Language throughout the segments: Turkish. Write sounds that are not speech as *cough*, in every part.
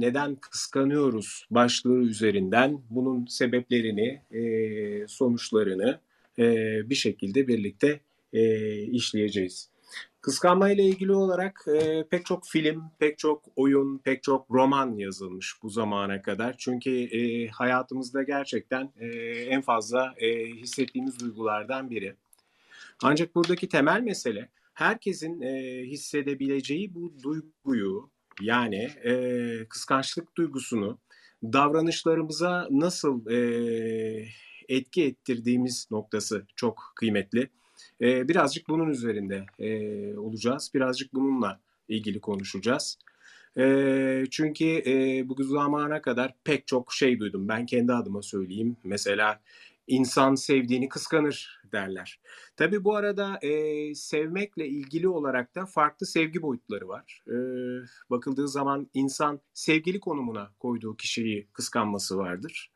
neden kıskanıyoruz başlığı üzerinden bunun sebeplerini, e, sonuçlarını e, bir şekilde birlikte e, işleyeceğiz. Kıskanma ile ilgili olarak e, pek çok film, pek çok oyun, pek çok roman yazılmış bu zamana kadar. Çünkü e, hayatımızda gerçekten e, en fazla e, hissettiğimiz duygulardan biri. Ancak buradaki temel mesele herkesin e, hissedebileceği bu duyguyu yani e, kıskançlık duygusunu davranışlarımıza nasıl e, etki ettirdiğimiz noktası çok kıymetli. E, birazcık bunun üzerinde e, olacağız. Birazcık bununla ilgili konuşacağız. E, çünkü e, bu zamana kadar pek çok şey duydum. Ben kendi adıma söyleyeyim. Mesela insan sevdiğini kıskanır derler. Tabii bu arada e, sevmekle ilgili olarak da farklı sevgi boyutları var. E, bakıldığı zaman insan sevgili konumuna koyduğu kişiyi kıskanması vardır.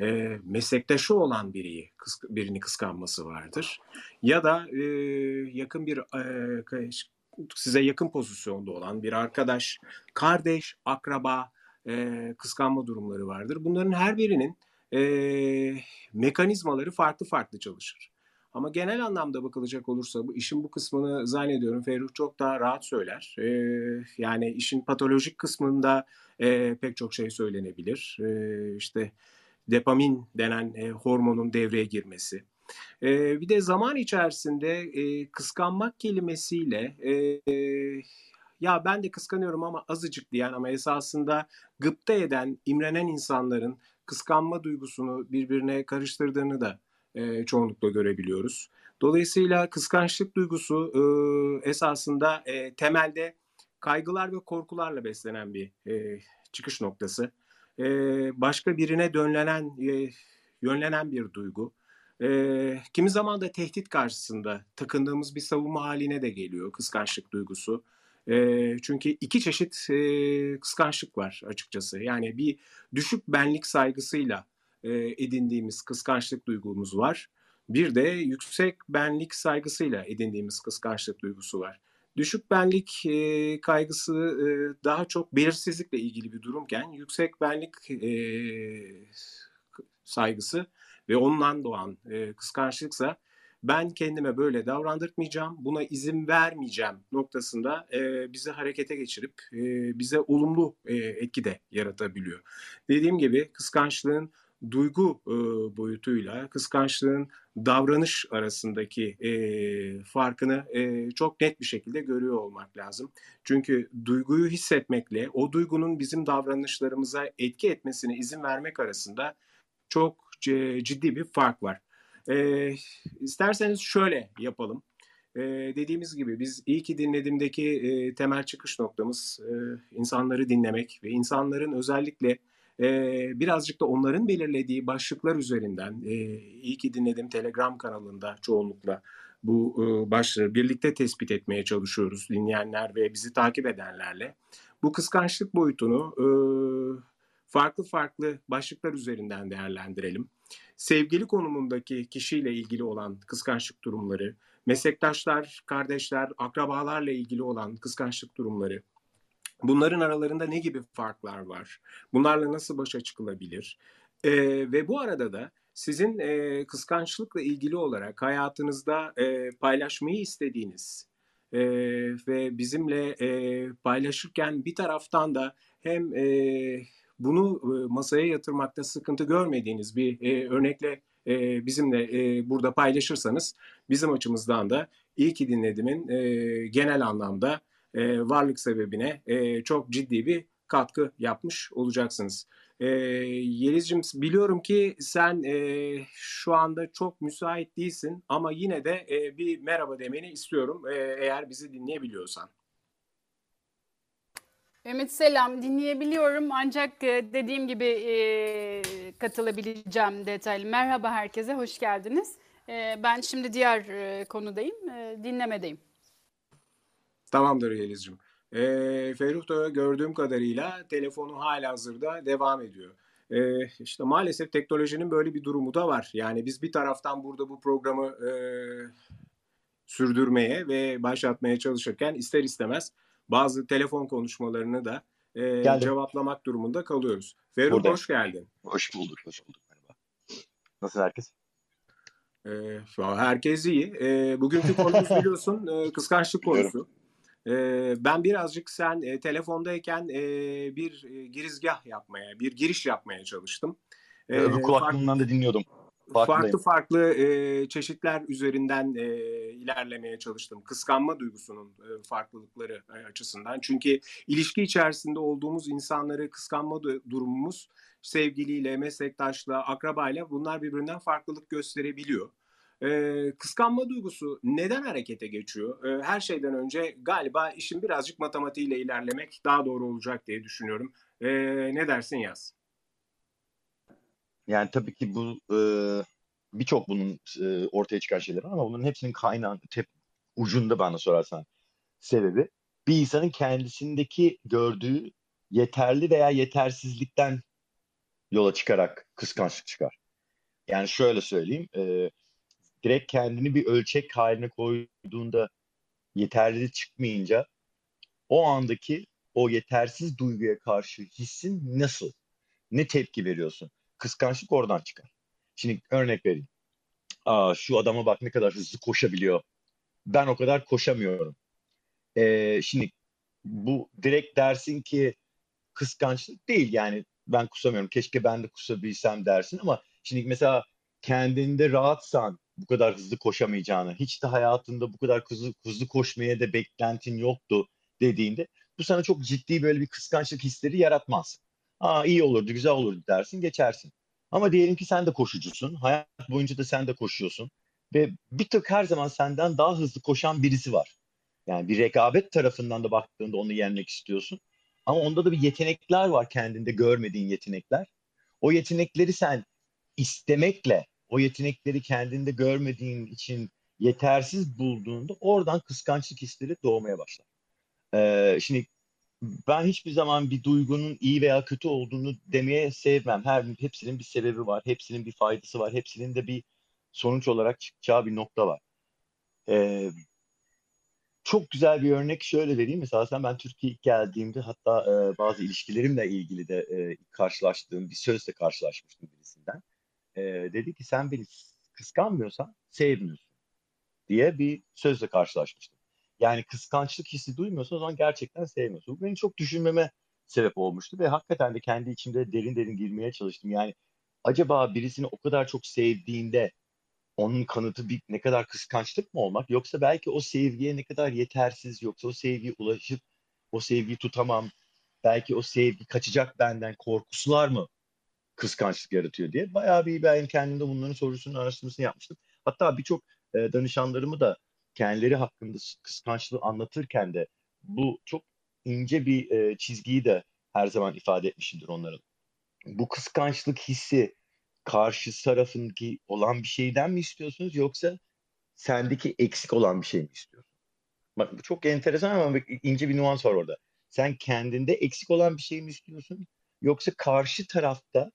E, meslektaşı olan biriyi birini kıskanması vardır. Ya da e, yakın bir e, size yakın pozisyonda olan bir arkadaş, kardeş, akraba e, kıskanma durumları vardır. Bunların her birinin e, mekanizmaları farklı farklı çalışır. Ama genel anlamda bakılacak olursa bu işin bu kısmını zannediyorum Ferruh çok daha rahat söyler. E, yani işin patolojik kısmında e, pek çok şey söylenebilir. E, işte dopamin denen e, hormonun devreye girmesi. E, bir de zaman içerisinde e, kıskanmak kelimesiyle e, ya ben de kıskanıyorum ama azıcık diyen ama esasında gıpta eden, imrenen insanların kıskanma duygusunu birbirine karıştırdığını da e, çoğunlukla görebiliyoruz. Dolayısıyla kıskançlık duygusu e, esasında e, temelde kaygılar ve korkularla beslenen bir e, çıkış noktası. E, başka birine dönlenen, e, yönlenen bir duygu. E, kimi zaman da tehdit karşısında takındığımız bir savunma haline de geliyor kıskançlık duygusu. E, çünkü iki çeşit e, kıskançlık var açıkçası. Yani bir düşük benlik saygısıyla edindiğimiz kıskançlık duygumuz var. Bir de yüksek benlik saygısıyla edindiğimiz kıskançlık duygusu var. Düşük benlik e, kaygısı e, daha çok belirsizlikle ilgili bir durumken yüksek benlik e, saygısı ve ondan doğan e, kıskançlıksa ben kendime böyle davrandırtmayacağım, buna izin vermeyeceğim noktasında e, bizi harekete geçirip e, bize olumlu e, etki de yaratabiliyor. Dediğim gibi kıskançlığın duygu e, boyutuyla kıskançlığın davranış arasındaki e, farkını e, çok net bir şekilde görüyor olmak lazım. Çünkü duyguyu hissetmekle o duygunun bizim davranışlarımıza etki etmesine izin vermek arasında çok ciddi bir fark var. E, isterseniz şöyle yapalım. E, dediğimiz gibi biz iyi ki dinlediğimdeki e, temel çıkış noktamız e, insanları dinlemek ve insanların özellikle e, birazcık da onların belirlediği başlıklar üzerinden e, iyi ki dinledim Telegram kanalında çoğunlukla bu e, başlığı birlikte tespit etmeye çalışıyoruz dinleyenler ve bizi takip edenlerle. Bu kıskançlık boyutunu e, farklı farklı başlıklar üzerinden değerlendirelim sevgili konumundaki kişiyle ilgili olan kıskançlık durumları, meslektaşlar, kardeşler, akrabalarla ilgili olan kıskançlık durumları, bunların aralarında ne gibi farklar var? Bunlarla nasıl başa çıkılabilir? Ee, ve bu arada da sizin e, kıskançlıkla ilgili olarak hayatınızda e, paylaşmayı istediğiniz e, ve bizimle e, paylaşırken bir taraftan da hem e, bunu e, masaya yatırmakta sıkıntı görmediğiniz bir e, örnekle e, bizimle e, burada paylaşırsanız bizim açımızdan da iyi ki dinlediğimin e, genel anlamda e, varlık sebebine e, çok ciddi bir katkı yapmış olacaksınız. E, Yeliz'cim biliyorum ki sen e, şu anda çok müsait değilsin ama yine de e, bir merhaba demeni istiyorum e, eğer bizi dinleyebiliyorsan. Mehmet selam dinleyebiliyorum ancak e, dediğim gibi e, katılabileceğim detaylı. Merhaba herkese hoş geldiniz. E, ben şimdi diğer e, konudayım e, dinlemedeyim. Tamamdır Yeliz'cim. E, Ferruh da gördüğüm kadarıyla telefonu hala hazırda devam ediyor. E, işte maalesef teknolojinin böyle bir durumu da var. Yani biz bir taraftan burada bu programı e, sürdürmeye ve başlatmaya çalışırken ister istemez bazı telefon konuşmalarını da e, cevaplamak durumunda kalıyoruz. Ferruh hoş geldin. Hoş bulduk, hoş bulduk. Merhaba. Nasıl herkes? E, herkes iyi. E, bugünkü konumuz *laughs* biliyorsun e, kıskançlık konusu. E, ben birazcık sen e, telefondayken e, bir girizgah yapmaya, bir giriş yapmaya çalıştım. E, Öbür kulaklığımdan da dinliyordum. Farklı farklı e, çeşitler üzerinden e, ilerlemeye çalıştım. Kıskanma duygusunun e, farklılıkları e, açısından. Çünkü ilişki içerisinde olduğumuz insanları kıskanma durumumuz sevgiliyle, meslektaşla, akrabayla bunlar birbirinden farklılık gösterebiliyor. Ee, kıskanma duygusu neden harekete geçiyor? Ee, her şeyden önce galiba işin birazcık matematiğiyle ilerlemek daha doğru olacak diye düşünüyorum. Ee, ne dersin Yaz? Yani tabii ki bu e, birçok bunun e, ortaya çıkan şeyler ama bunun hepsinin kaynağı tep, ucunda bana sorarsan sebebi bir insanın kendisindeki gördüğü yeterli veya yetersizlikten yola çıkarak kıskançlık çıkar. Yani şöyle söyleyeyim, e, direkt kendini bir ölçek haline koyduğunda yeterli çıkmayınca o andaki o yetersiz duyguya karşı hissin nasıl? Ne tepki veriyorsun? Kıskançlık oradan çıkar. Şimdi örnek vereyim. Aa, şu adama bak ne kadar hızlı koşabiliyor. Ben o kadar koşamıyorum. Ee, şimdi bu direkt dersin ki kıskançlık değil yani ben kusamıyorum. Keşke ben de kusabilsem dersin ama şimdi mesela kendinde rahatsan bu kadar hızlı koşamayacağını, hiç de hayatında bu kadar hızlı, hızlı koşmaya da beklentin yoktu dediğinde bu sana çok ciddi böyle bir kıskançlık hisleri yaratmaz. Aa iyi olurdu, güzel olurdu dersin, geçersin. Ama diyelim ki sen de koşucusun. Hayat boyunca da sen de koşuyorsun. Ve bir tık her zaman senden daha hızlı koşan birisi var. Yani bir rekabet tarafından da baktığında onu yenmek istiyorsun. Ama onda da bir yetenekler var kendinde görmediğin yetenekler. O yetenekleri sen istemekle, o yetenekleri kendinde görmediğin için yetersiz bulduğunda oradan kıskançlık hisleri doğmaya başlar. Ee, şimdi ben hiçbir zaman bir duygunun iyi veya kötü olduğunu demeye sevmem. Her hepsinin bir sebebi var, hepsinin bir faydası var, hepsinin de bir sonuç olarak çıkacağı bir nokta var. Ee, çok güzel bir örnek şöyle vereyim. Mesela sen ben Türkiye'ye geldiğimde hatta e, bazı ilişkilerimle ilgili de e, karşılaştığım bir sözle karşılaşmıştım birisinden. E, dedi ki sen beni kıskanmıyorsan sevmiyorsun diye bir sözle karşılaşmıştım. Yani kıskançlık hissi duymuyorsan o zaman gerçekten sevmiyorsun. Bu beni çok düşünmeme sebep olmuştu ve hakikaten de kendi içimde derin derin girmeye çalıştım. Yani acaba birisini o kadar çok sevdiğinde onun kanıtı bir ne kadar kıskançlık mı olmak yoksa belki o sevgiye ne kadar yetersiz yoksa o sevgiye ulaşıp o sevgiyi tutamam belki o sevgi kaçacak benden korkusular mı kıskançlık yaratıyor diye bayağı bir ben kendimde bunların sorusunu araştırmasını yapmıştım. Hatta birçok e, danışanlarımı da kendileri hakkında kıskançlığı anlatırken de bu çok ince bir e, çizgiyi de her zaman ifade etmişimdir onların. Bu kıskançlık hissi karşı tarafınki olan bir şeyden mi istiyorsunuz yoksa sendeki eksik olan bir şey mi istiyorsun? Bak bu çok enteresan ama ince bir nüans var orada. Sen kendinde eksik olan bir şey mi istiyorsun? Yoksa karşı tarafta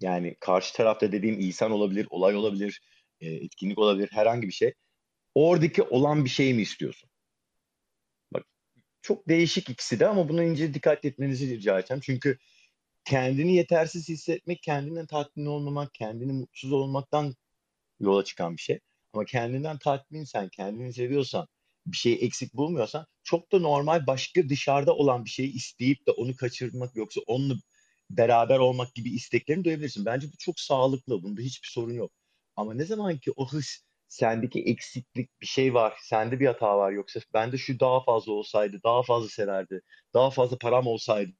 yani karşı tarafta dediğim insan olabilir, olay olabilir, e, etkinlik olabilir, herhangi bir şey. Oradaki olan bir şey mi istiyorsun? Bak çok değişik ikisi de ama buna ince dikkat etmenizi rica edeceğim. Çünkü kendini yetersiz hissetmek, kendinden tatmin olmamak, kendini mutsuz olmaktan yola çıkan bir şey. Ama kendinden tatminsen, kendini seviyorsan, bir şeyi eksik bulmuyorsan çok da normal başka dışarıda olan bir şeyi isteyip de onu kaçırmak yoksa onunla beraber olmak gibi isteklerini duyabilirsin. Bence bu çok sağlıklı. Bunda hiçbir sorun yok. Ama ne zaman ki o his sendeki eksiklik bir şey var, sende bir hata var yoksa bende şu daha fazla olsaydı, daha fazla severdi, daha fazla param olsaydı,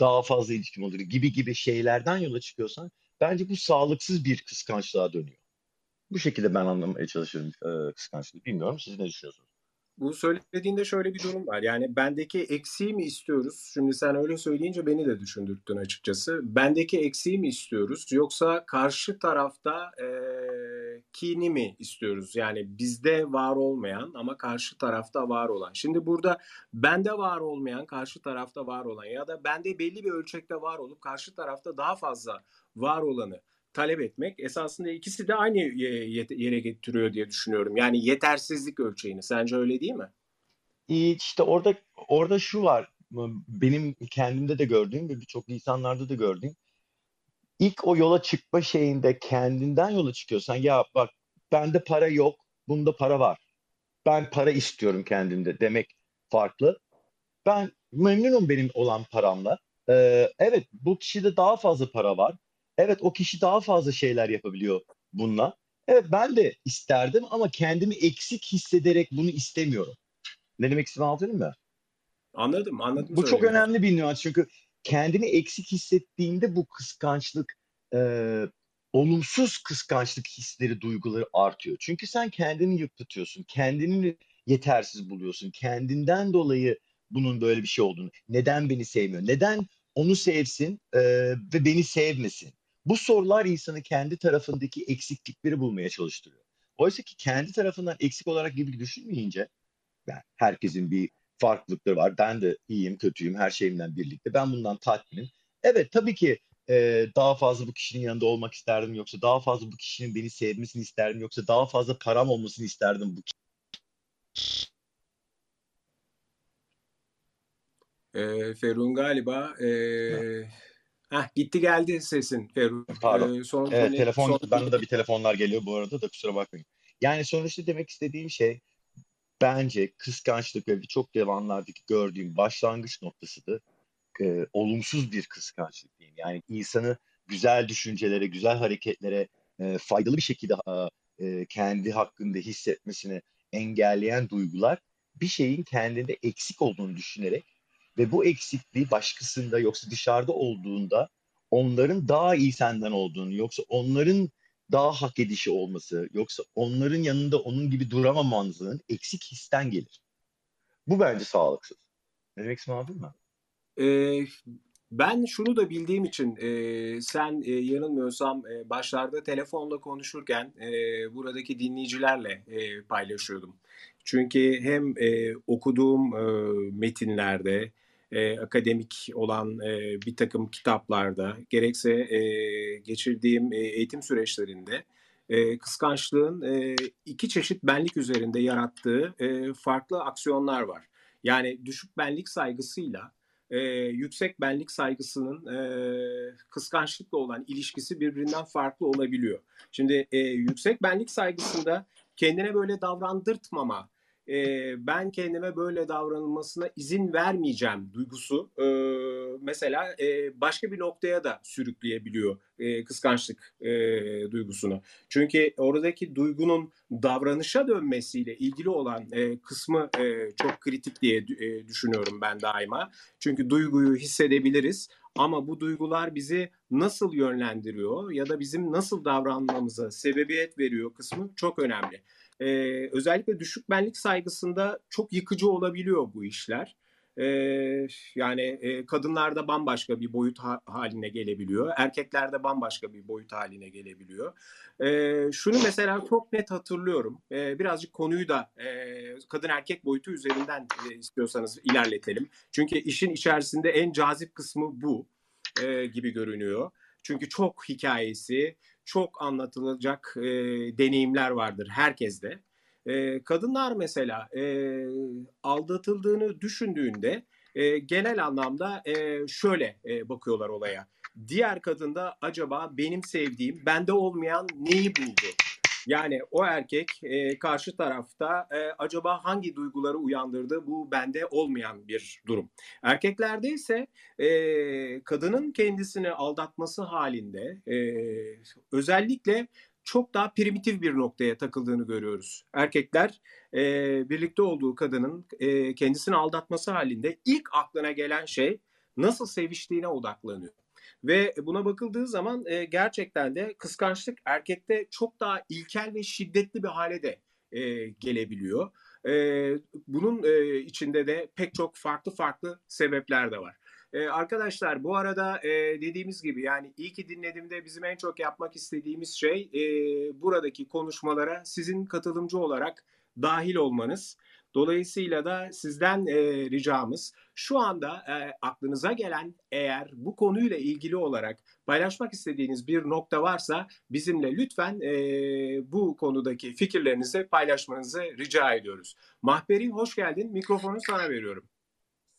daha fazla ilişkim olur gibi gibi şeylerden yola çıkıyorsan bence bu sağlıksız bir kıskançlığa dönüyor. Bu şekilde ben anlamaya çalışıyorum e, kıskançlığı. Bilmiyorum siz ne düşünüyorsunuz? Bu söylediğinde şöyle bir durum var. Yani bendeki eksiği mi istiyoruz? Şimdi sen öyle söyleyince beni de düşündürttün açıkçası. Bendeki eksiği mi istiyoruz? Yoksa karşı tarafta e, kini mi istiyoruz? Yani bizde var olmayan ama karşı tarafta var olan. Şimdi burada bende var olmayan, karşı tarafta var olan ya da bende belli bir ölçekte var olup karşı tarafta daha fazla var olanı talep etmek esasında ikisi de aynı yere getiriyor diye düşünüyorum. Yani yetersizlik ölçeğini. Sence öyle değil mi? İşte orada orada şu var. benim kendimde de gördüğüm ve birçok insanlarda da gördüğüm ilk o yola çıkma şeyinde kendinden yola çıkıyorsan ya bak bende para yok, bunda para var. Ben para istiyorum kendimde demek farklı. Ben memnunum benim olan paramla. Ee, evet bu kişide daha fazla para var. Evet o kişi daha fazla şeyler yapabiliyor bununla. Evet ben de isterdim ama kendimi eksik hissederek bunu istemiyorum. Ne demek istediğimi anlatayım mı? Anladım, anladım. Bu çok önemli bir nüans çünkü kendini eksik hissettiğinde bu kıskançlık, e, olumsuz kıskançlık hisleri, duyguları artıyor. Çünkü sen kendini yıpratıyorsun, kendini yetersiz buluyorsun, kendinden dolayı bunun böyle bir şey olduğunu. Neden beni sevmiyor? Neden onu sevsin e, ve beni sevmesin? Bu sorular insanı kendi tarafındaki eksiklikleri bulmaya çalıştırıyor. Oysa ki kendi tarafından eksik olarak gibi düşünmeyince, yani herkesin bir farklılıkları var. Ben de iyiyim, kötüyüm, her şeyimden birlikte. Ben bundan tatminim. Evet tabii ki e, daha fazla bu kişinin yanında olmak isterdim yoksa daha fazla bu kişinin beni sevmesini isterdim yoksa daha fazla param olmasını isterdim bu e, Ferun galiba e, heh, gitti geldi sesin Ferun. Pardon. E, son, evet, telefon, son... bende de bir telefonlar geliyor bu arada da kusura bakmayın. Yani sonuçta demek istediğim şey bence kıskançlık ve birçok devanlardaki gördüğüm başlangıç noktasıdır. E, olumsuz bir kıskançlık diyeyim. Yani insanı güzel düşüncelere, güzel hareketlere e, faydalı bir şekilde e, kendi hakkında hissetmesini engelleyen duygular bir şeyin kendinde eksik olduğunu düşünerek ve bu eksikliği başkasında yoksa dışarıda olduğunda onların daha iyi senden olduğunu yoksa onların daha hak edişi olması yoksa onların yanında onun gibi duramamanızın eksik histen gelir. Bu bence sağlıksız. Ne demek istediğimi mı? Ee, ben şunu da bildiğim için e, sen e, yanılmıyorsam e, başlarda telefonla konuşurken e, buradaki dinleyicilerle e, paylaşıyordum. Çünkü hem e, okuduğum e, metinlerde e, akademik olan e, bir takım kitaplarda gerekse e, geçirdiğim e, eğitim süreçlerinde e, kıskançlığın e, iki çeşit benlik üzerinde yarattığı e, farklı aksiyonlar var. Yani düşük benlik saygısıyla e, yüksek benlik saygısının e, kıskançlıkla olan ilişkisi birbirinden farklı olabiliyor. Şimdi e, yüksek benlik saygısında kendine böyle davrandırtmama e, ben kendime böyle davranılmasına izin vermeyeceğim duygusu e, mesela e, başka bir noktaya da sürükleyebiliyor e, kıskançlık e, duygusunu. Çünkü oradaki duygunun davranışa dönmesiyle ilgili olan e, kısmı e, çok kritik diye e, düşünüyorum ben daima. Çünkü duyguyu hissedebiliriz ama bu duygular bizi nasıl yönlendiriyor ya da bizim nasıl davranmamıza sebebiyet veriyor kısmı çok önemli e, özellikle düşük benlik saygısında çok yıkıcı olabiliyor bu işler. E, yani e, kadınlarda bambaşka bir boyut ha- haline gelebiliyor. Erkeklerde bambaşka bir boyut haline gelebiliyor. E, şunu mesela çok net hatırlıyorum. E, birazcık konuyu da e, kadın erkek boyutu üzerinden e, istiyorsanız ilerletelim. Çünkü işin içerisinde en cazip kısmı bu e, gibi görünüyor. Çünkü çok hikayesi, çok anlatılacak e, deneyimler vardır herkeste. E, kadınlar mesela e, aldatıldığını düşündüğünde e, genel anlamda e, şöyle e, bakıyorlar olaya. Diğer kadında acaba benim sevdiğim, bende olmayan neyi buldu? Yani o erkek e, karşı tarafta e, acaba hangi duyguları uyandırdı bu bende olmayan bir durum. Erkeklerde ise e, kadının kendisini aldatması halinde e, özellikle çok daha primitif bir noktaya takıldığını görüyoruz. Erkekler e, birlikte olduğu kadının e, kendisini aldatması halinde ilk aklına gelen şey nasıl seviştiğine odaklanıyor. Ve buna bakıldığı zaman e, gerçekten de kıskançlık erkekte çok daha ilkel ve şiddetli bir hale de e, gelebiliyor. E, bunun e, içinde de pek çok farklı farklı sebepler de var. Ee, arkadaşlar bu arada e, dediğimiz gibi yani iyi ki dinlediğimde bizim en çok yapmak istediğimiz şey e, buradaki konuşmalara sizin katılımcı olarak dahil olmanız. Dolayısıyla da sizden e, ricamız şu anda e, aklınıza gelen eğer bu konuyla ilgili olarak paylaşmak istediğiniz bir nokta varsa bizimle lütfen e, bu konudaki fikirlerinizi paylaşmanızı rica ediyoruz. Mahperi hoş geldin. Mikrofonu sana veriyorum.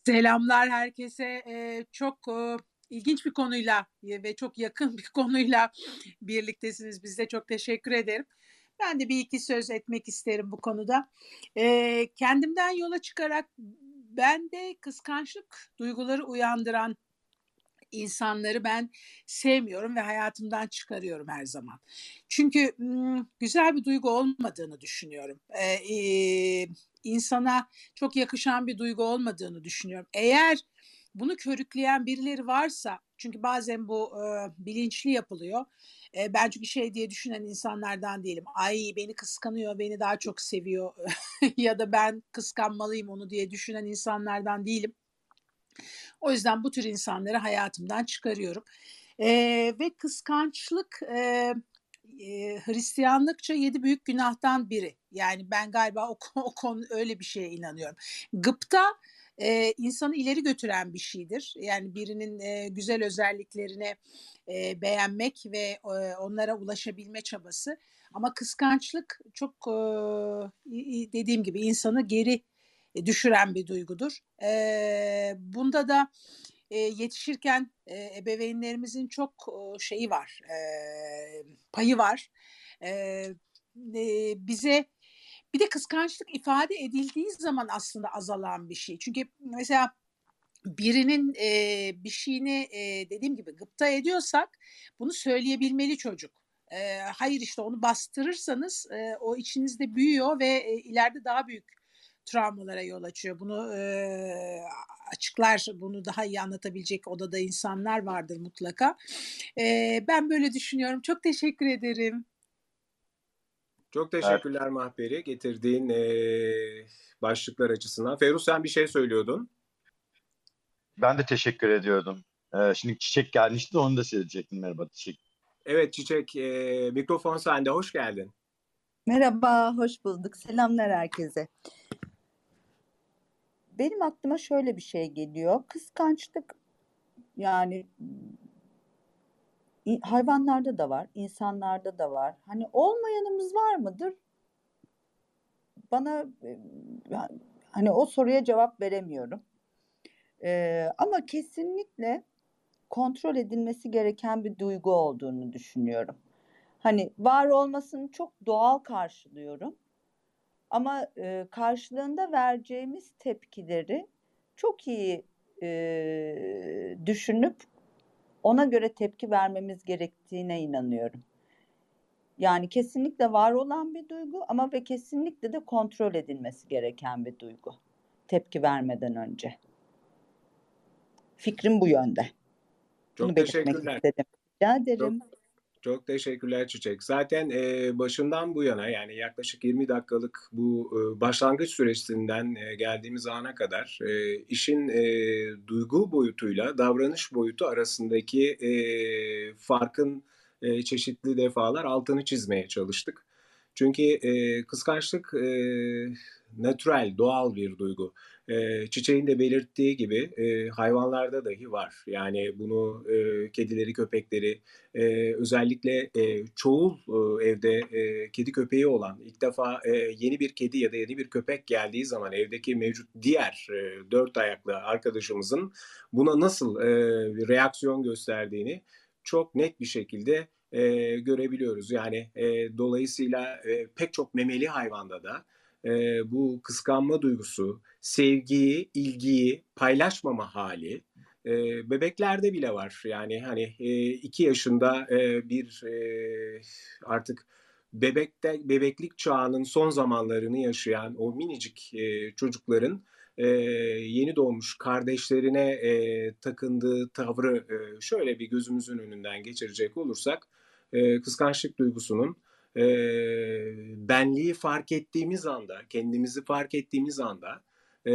Selamlar herkese. Ee, çok e, ilginç bir konuyla ve çok yakın bir konuyla birliktesiniz. Biz de çok teşekkür ederim. Ben de bir iki söz etmek isterim bu konuda. Ee, kendimden yola çıkarak ben de kıskançlık duyguları uyandıran insanları ben sevmiyorum ve hayatımdan çıkarıyorum her zaman. Çünkü güzel bir duygu olmadığını düşünüyorum. Ee, insana çok yakışan bir duygu olmadığını düşünüyorum. Eğer bunu körükleyen birileri varsa çünkü bazen bu e, bilinçli yapılıyor. E, ben çünkü şey diye düşünen insanlardan değilim. Ay beni kıskanıyor, beni daha çok seviyor *laughs* ya da ben kıskanmalıyım onu diye düşünen insanlardan değilim. O yüzden bu tür insanları hayatımdan çıkarıyorum. E, ve kıskançlık e, Hristiyanlıkça yedi büyük günahtan biri. Yani ben galiba o, o konu öyle bir şeye inanıyorum. Gıpta e, insanı ileri götüren bir şeydir. Yani birinin e, güzel özelliklerini e, beğenmek ve e, onlara ulaşabilme çabası. Ama kıskançlık çok e, dediğim gibi insanı geri düşüren bir duygudur. E, bunda da e, yetişirken e, ebeveynlerimizin çok e, şeyi var, e, payı var. E, e, bize bir de kıskançlık ifade edildiği zaman aslında azalan bir şey. Çünkü mesela birinin e, bir şeyini e, dediğim gibi gıpta ediyorsak bunu söyleyebilmeli çocuk. E, hayır işte onu bastırırsanız e, o içinizde büyüyor ve e, ileride daha büyük travmalara yol açıyor. Bunu e, açıklar, bunu daha iyi anlatabilecek odada insanlar vardır mutlaka. E, ben böyle düşünüyorum. Çok teşekkür ederim. Çok teşekkürler evet. Mahperi getirdiğin e, başlıklar açısından. Feruz sen bir şey söylüyordun. Ben de teşekkür ediyordum. Ee, şimdi Çiçek gelmişti de onu da söyleyecektim. Merhaba Çiçek. Evet Çiçek e, mikrofon sende. Hoş geldin. Merhaba, hoş bulduk. Selamlar herkese. Benim aklıma şöyle bir şey geliyor. Kıskançlık yani hayvanlarda da var, insanlarda da var. Hani olmayanımız var mıdır? Bana hani o soruya cevap veremiyorum. Ee, ama kesinlikle kontrol edilmesi gereken bir duygu olduğunu düşünüyorum. Hani var olmasını çok doğal karşılıyorum. Ama e, karşılığında vereceğimiz tepkileri çok iyi e, düşünüp ona göre tepki vermemiz gerektiğine inanıyorum. Yani kesinlikle var olan bir duygu ama ve kesinlikle de kontrol edilmesi gereken bir duygu. Tepki vermeden önce. Fikrim bu yönde. Çok Bunu teşekkürler. Istedim. Rica ederim. Çok, çok teşekkürler Çiçek. Zaten e, başından bu yana yani yaklaşık 20 dakikalık bu e, başlangıç süresinden e, geldiğimiz ana kadar e, işin e, duygu boyutuyla davranış boyutu arasındaki e, farkın e, çeşitli defalar altını çizmeye çalıştık. Çünkü e, kıskançlık e, natürel, doğal bir duygu. Çiçeğin de belirttiği gibi hayvanlarda dahi var. Yani bunu kedileri, köpekleri, özellikle e, çoğul evde kedi köpeği olan, ilk defa yeni bir kedi ya da yeni bir köpek geldiği zaman evdeki mevcut diğer dört ayaklı arkadaşımızın buna nasıl e, reaksiyon gösterdiğini çok net bir şekilde görebiliyoruz. Yani dolayısıyla pek çok memeli hayvanda da e, bu kıskanma duygusu, sevgiyi, ilgiyi paylaşmama hali e, bebeklerde bile var. Yani hani e, iki yaşında e, bir e, artık bebekte bebeklik çağının son zamanlarını yaşayan o minicik e, çocukların e, yeni doğmuş kardeşlerine e, takındığı tavrı e, şöyle bir gözümüzün önünden geçirecek olursak e, kıskançlık duygusunun e, benliği fark ettiğimiz anda, kendimizi fark ettiğimiz anda e,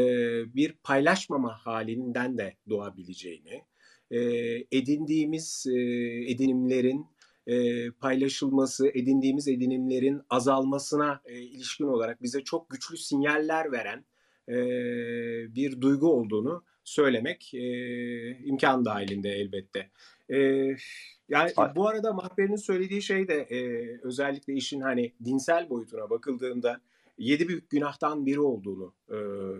bir paylaşmama halinden de doğabileceğini, e, edindiğimiz e, edinimlerin e, paylaşılması, edindiğimiz edinimlerin azalmasına e, ilişkin olarak bize çok güçlü sinyaller veren e, bir duygu olduğunu söylemek e, imkan dahilinde elbette. E, yani bu arada Mahber'in söylediği şey de e, özellikle işin hani dinsel boyutuna bakıldığında yedi büyük günahtan biri olduğunu e,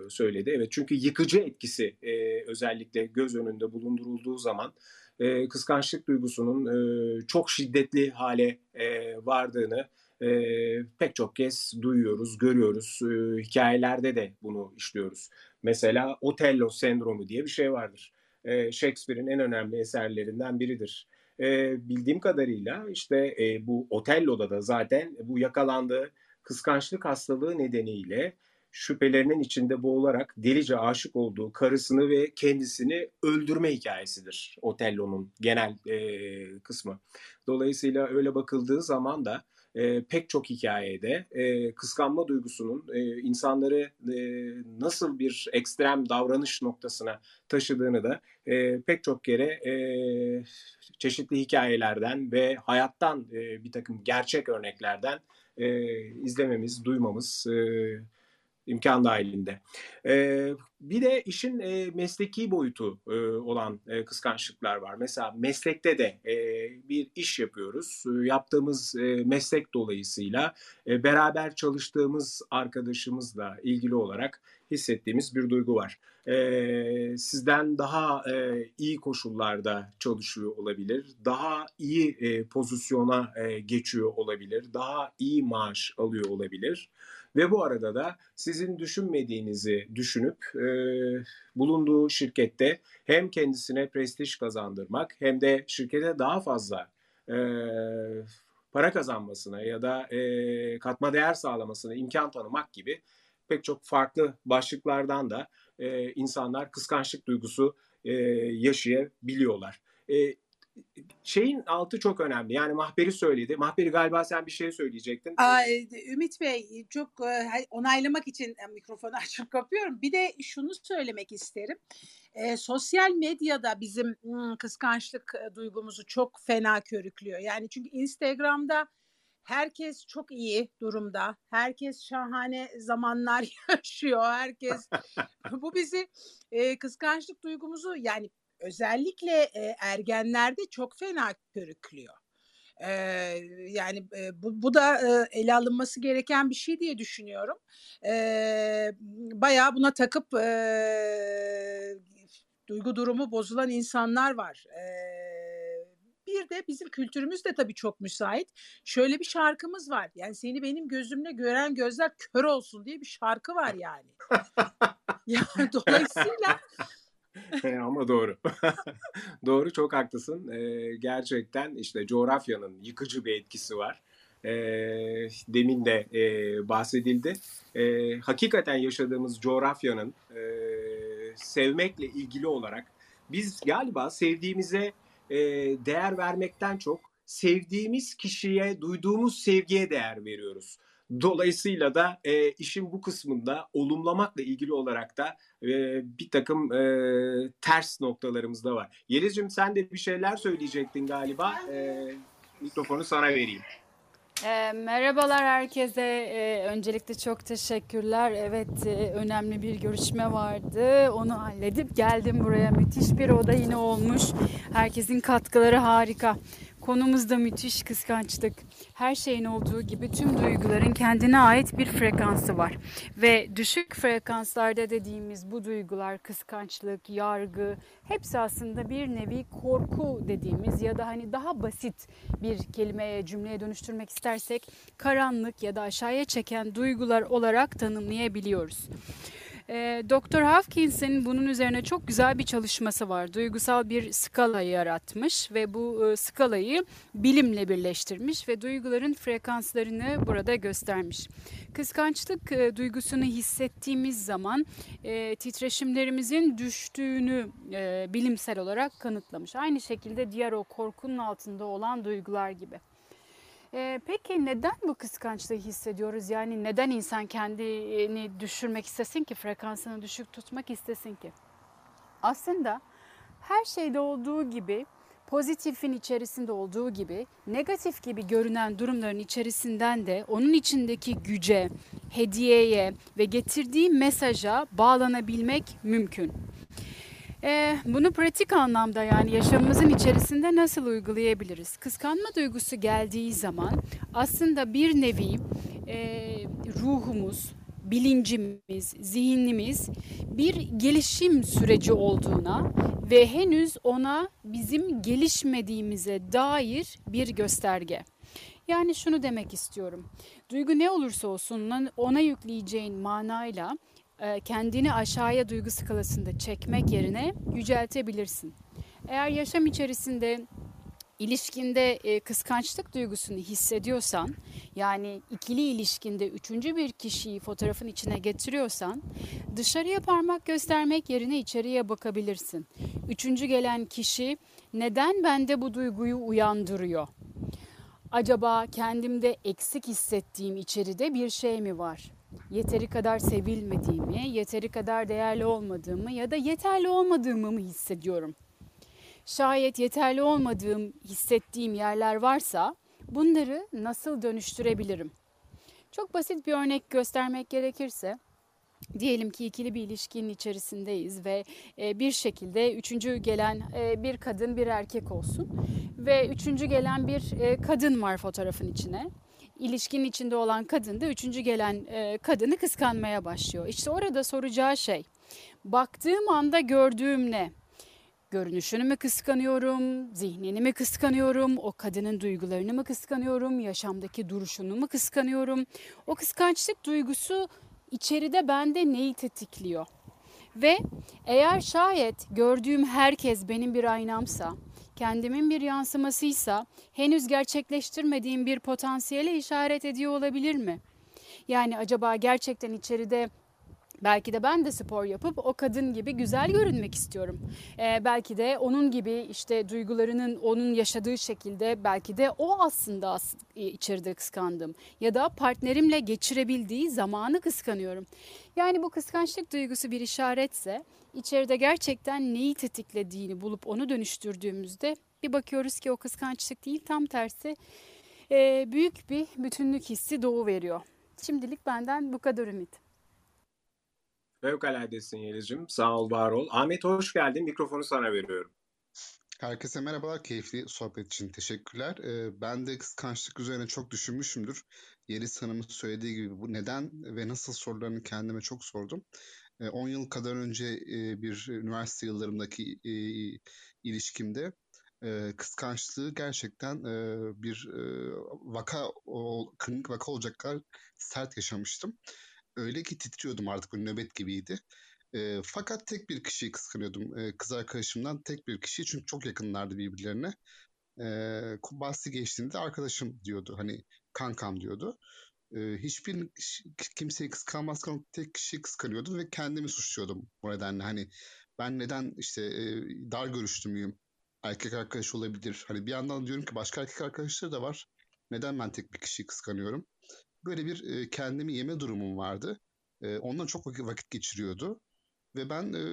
söyledi. Evet çünkü yıkıcı etkisi e, özellikle göz önünde bulundurulduğu zaman e, kıskançlık duygusunun e, çok şiddetli hale e, vardığını e, pek çok kez duyuyoruz, görüyoruz. E, hikayelerde de bunu işliyoruz. Mesela Otello sendromu diye bir şey vardır. E, Shakespeare'in en önemli eserlerinden biridir. E, bildiğim kadarıyla işte e, bu Otello'da da zaten bu yakalandığı kıskançlık hastalığı nedeniyle şüphelerinin içinde boğularak delice aşık olduğu karısını ve kendisini öldürme hikayesidir Otello'nun genel e, kısmı. Dolayısıyla öyle bakıldığı zaman da e, pek çok hikayede e, kıskanma duygusunun e, insanları e, nasıl bir ekstrem davranış noktasına taşıdığını da e, pek çok kere e, çeşitli hikayelerden ve hayattan e, bir takım gerçek örneklerden e, izlememiz, duymamız e, imkan dahilinde. E, bir de işin e, mesleki boyutu e, olan e, kıskançlıklar var. Mesela meslekte de e, bir iş yapıyoruz. E, yaptığımız e, meslek dolayısıyla e, beraber çalıştığımız arkadaşımızla ilgili olarak hissettiğimiz bir duygu var. E, sizden daha e, iyi koşullarda çalışıyor olabilir, daha iyi e, pozisyona e, geçiyor olabilir, daha iyi maaş alıyor olabilir. Ve bu arada da sizin düşünmediğinizi düşünüp e, bulunduğu şirkette hem kendisine prestij kazandırmak hem de şirkete daha fazla e, para kazanmasına ya da e, katma değer sağlamasına imkan tanımak gibi pek çok farklı başlıklardan da e, insanlar kıskançlık duygusu e, yaşayabiliyorlar. E, şeyin altı çok önemli. Yani Mahperi söyledi. Mahperi galiba sen bir şey söyleyecektin. Aa, e, Ümit Bey çok e, onaylamak için e, mikrofonu *laughs* açıp kapıyorum. Bir de şunu söylemek isterim. E, sosyal medyada bizim hmm, kıskançlık duygumuzu çok fena körüklüyor. Yani çünkü Instagram'da herkes çok iyi durumda. Herkes şahane zamanlar *laughs* yaşıyor. Herkes *laughs* bu bizi e, kıskançlık duygumuzu yani özellikle e, ergenlerde çok fena körüklüyor. Ee, yani e, bu, bu da e, ele alınması gereken bir şey diye düşünüyorum. Ee, bayağı buna takıp e, duygu durumu bozulan insanlar var. Ee, bir de bizim kültürümüz de tabii çok müsait. Şöyle bir şarkımız var. Yani seni benim gözümle gören gözler kör olsun diye bir şarkı var yani. *laughs* yani dolayısıyla *laughs* Ama doğru. *laughs* doğru çok haklısın. Ee, gerçekten işte coğrafyanın yıkıcı bir etkisi var. Ee, demin de e, bahsedildi. Ee, hakikaten yaşadığımız coğrafyanın e, sevmekle ilgili olarak biz galiba sevdiğimize e, değer vermekten çok sevdiğimiz kişiye duyduğumuz sevgiye değer veriyoruz. Dolayısıyla da e, işin bu kısmında olumlamakla ilgili olarak da e, bir takım e, ters noktalarımız da var. Yeliz'cim sen de bir şeyler söyleyecektin galiba. E, mikrofonu sana vereyim. E, merhabalar herkese. E, öncelikle çok teşekkürler. Evet e, önemli bir görüşme vardı. Onu halledip geldim buraya. Müthiş bir oda yine olmuş. Herkesin katkıları harika. Konumuz da müthiş kıskançlık. Her şeyin olduğu gibi tüm duyguların kendine ait bir frekansı var. Ve düşük frekanslarda dediğimiz bu duygular, kıskançlık, yargı hepsi aslında bir nevi korku dediğimiz ya da hani daha basit bir kelimeye, cümleye dönüştürmek istersek karanlık ya da aşağıya çeken duygular olarak tanımlayabiliyoruz. E, Dr. Hawkins'in bunun üzerine çok güzel bir çalışması var. Duygusal bir skala yaratmış ve bu e, skalayı bilimle birleştirmiş ve duyguların frekanslarını burada göstermiş. Kıskançlık e, duygusunu hissettiğimiz zaman e, titreşimlerimizin düştüğünü bilimsel olarak kanıtlamış. Aynı şekilde diğer o korkunun altında olan duygular gibi. Ee, peki neden bu kıskançlığı hissediyoruz? Yani neden insan kendini düşürmek istesin ki, frekansını düşük tutmak istesin ki? Aslında her şeyde olduğu gibi pozitifin içerisinde olduğu gibi negatif gibi görünen durumların içerisinden de onun içindeki güce, hediyeye ve getirdiği mesaja bağlanabilmek mümkün. Ee, bunu pratik anlamda yani yaşamımızın içerisinde nasıl uygulayabiliriz? Kıskanma duygusu geldiği zaman aslında bir nevi e, ruhumuz, bilincimiz, zihnimiz bir gelişim süreci olduğuna ve henüz ona bizim gelişmediğimize dair bir gösterge. Yani şunu demek istiyorum. Duygu ne olursa olsun ona yükleyeceğin manayla e, kendini aşağıya duygu skalasında çekmek yerine yüceltebilirsin. Eğer yaşam içerisinde ilişkinde e, kıskançlık duygusunu hissediyorsan, yani ikili ilişkinde üçüncü bir kişiyi fotoğrafın içine getiriyorsan, dışarıya parmak göstermek yerine içeriye bakabilirsin. Üçüncü gelen kişi neden bende bu duyguyu uyandırıyor? Acaba kendimde eksik hissettiğim içeride bir şey mi var? Yeteri kadar sevilmediğimi, yeteri kadar değerli olmadığımı ya da yeterli olmadığımı mı hissediyorum? Şayet yeterli olmadığım, hissettiğim yerler varsa bunları nasıl dönüştürebilirim? Çok basit bir örnek göstermek gerekirse Diyelim ki ikili bir ilişkinin içerisindeyiz ve e, bir şekilde üçüncü gelen e, bir kadın bir erkek olsun ve üçüncü gelen bir e, kadın var fotoğrafın içine. İlişkinin içinde olan kadın da üçüncü gelen kadını kıskanmaya başlıyor. İşte orada soracağı şey baktığım anda gördüğüm ne? Görünüşünü mü kıskanıyorum, zihnini mi kıskanıyorum, o kadının duygularını mı kıskanıyorum, yaşamdaki duruşunu mu kıskanıyorum? O kıskançlık duygusu içeride bende neyi tetikliyor? Ve eğer şayet gördüğüm herkes benim bir aynamsa, kendimin bir yansımasıysa henüz gerçekleştirmediğim bir potansiyele işaret ediyor olabilir mi? Yani acaba gerçekten içeride Belki de ben de spor yapıp o kadın gibi güzel görünmek istiyorum. Ee, belki de onun gibi işte duygularının onun yaşadığı şekilde belki de o aslında e, içeride kıskandım. Ya da partnerimle geçirebildiği zamanı kıskanıyorum. Yani bu kıskançlık duygusu bir işaretse içeride gerçekten neyi tetiklediğini bulup onu dönüştürdüğümüzde bir bakıyoruz ki o kıskançlık değil tam tersi e, büyük bir bütünlük hissi doğu veriyor. Şimdilik benden bu kadar Ümit. Fevkaladesin Yeliz'cim. Sağ ol, var ol. Ahmet hoş geldin. Mikrofonu sana veriyorum. Herkese merhabalar. Keyifli sohbet için teşekkürler. Ee, ben de kıskançlık üzerine çok düşünmüşümdür. Yeliz Hanım'ın söylediği gibi bu neden ve nasıl sorularını kendime çok sordum. 10 ee, yıl kadar önce e, bir üniversite yıllarımdaki e, ilişkimde e, kıskançlığı gerçekten bir vaka, klinik vaka olacak kadar sert yaşamıştım. Öyle ki titriyordum artık bu nöbet gibiydi. E, fakat tek bir kişiyi kıskanıyordum. E, kız arkadaşımdan tek bir kişi çünkü çok yakınlardı birbirlerine. E, bahsi geçtiğinde arkadaşım diyordu. Hani kankam diyordu. E, hiçbir kimseyi kıskanmazken tek kişiyi kıskanıyordum ve kendimi suçluyordum bu nedenle. Hani ben neden işte e, dar görüşlü müyüm? Erkek arkadaş olabilir. Hani bir yandan diyorum ki başka erkek arkadaşları da var. Neden ben tek bir kişiyi kıskanıyorum? Böyle bir e, kendimi yeme durumum vardı. E, ondan çok vakit, geçiriyordu. Ve ben e,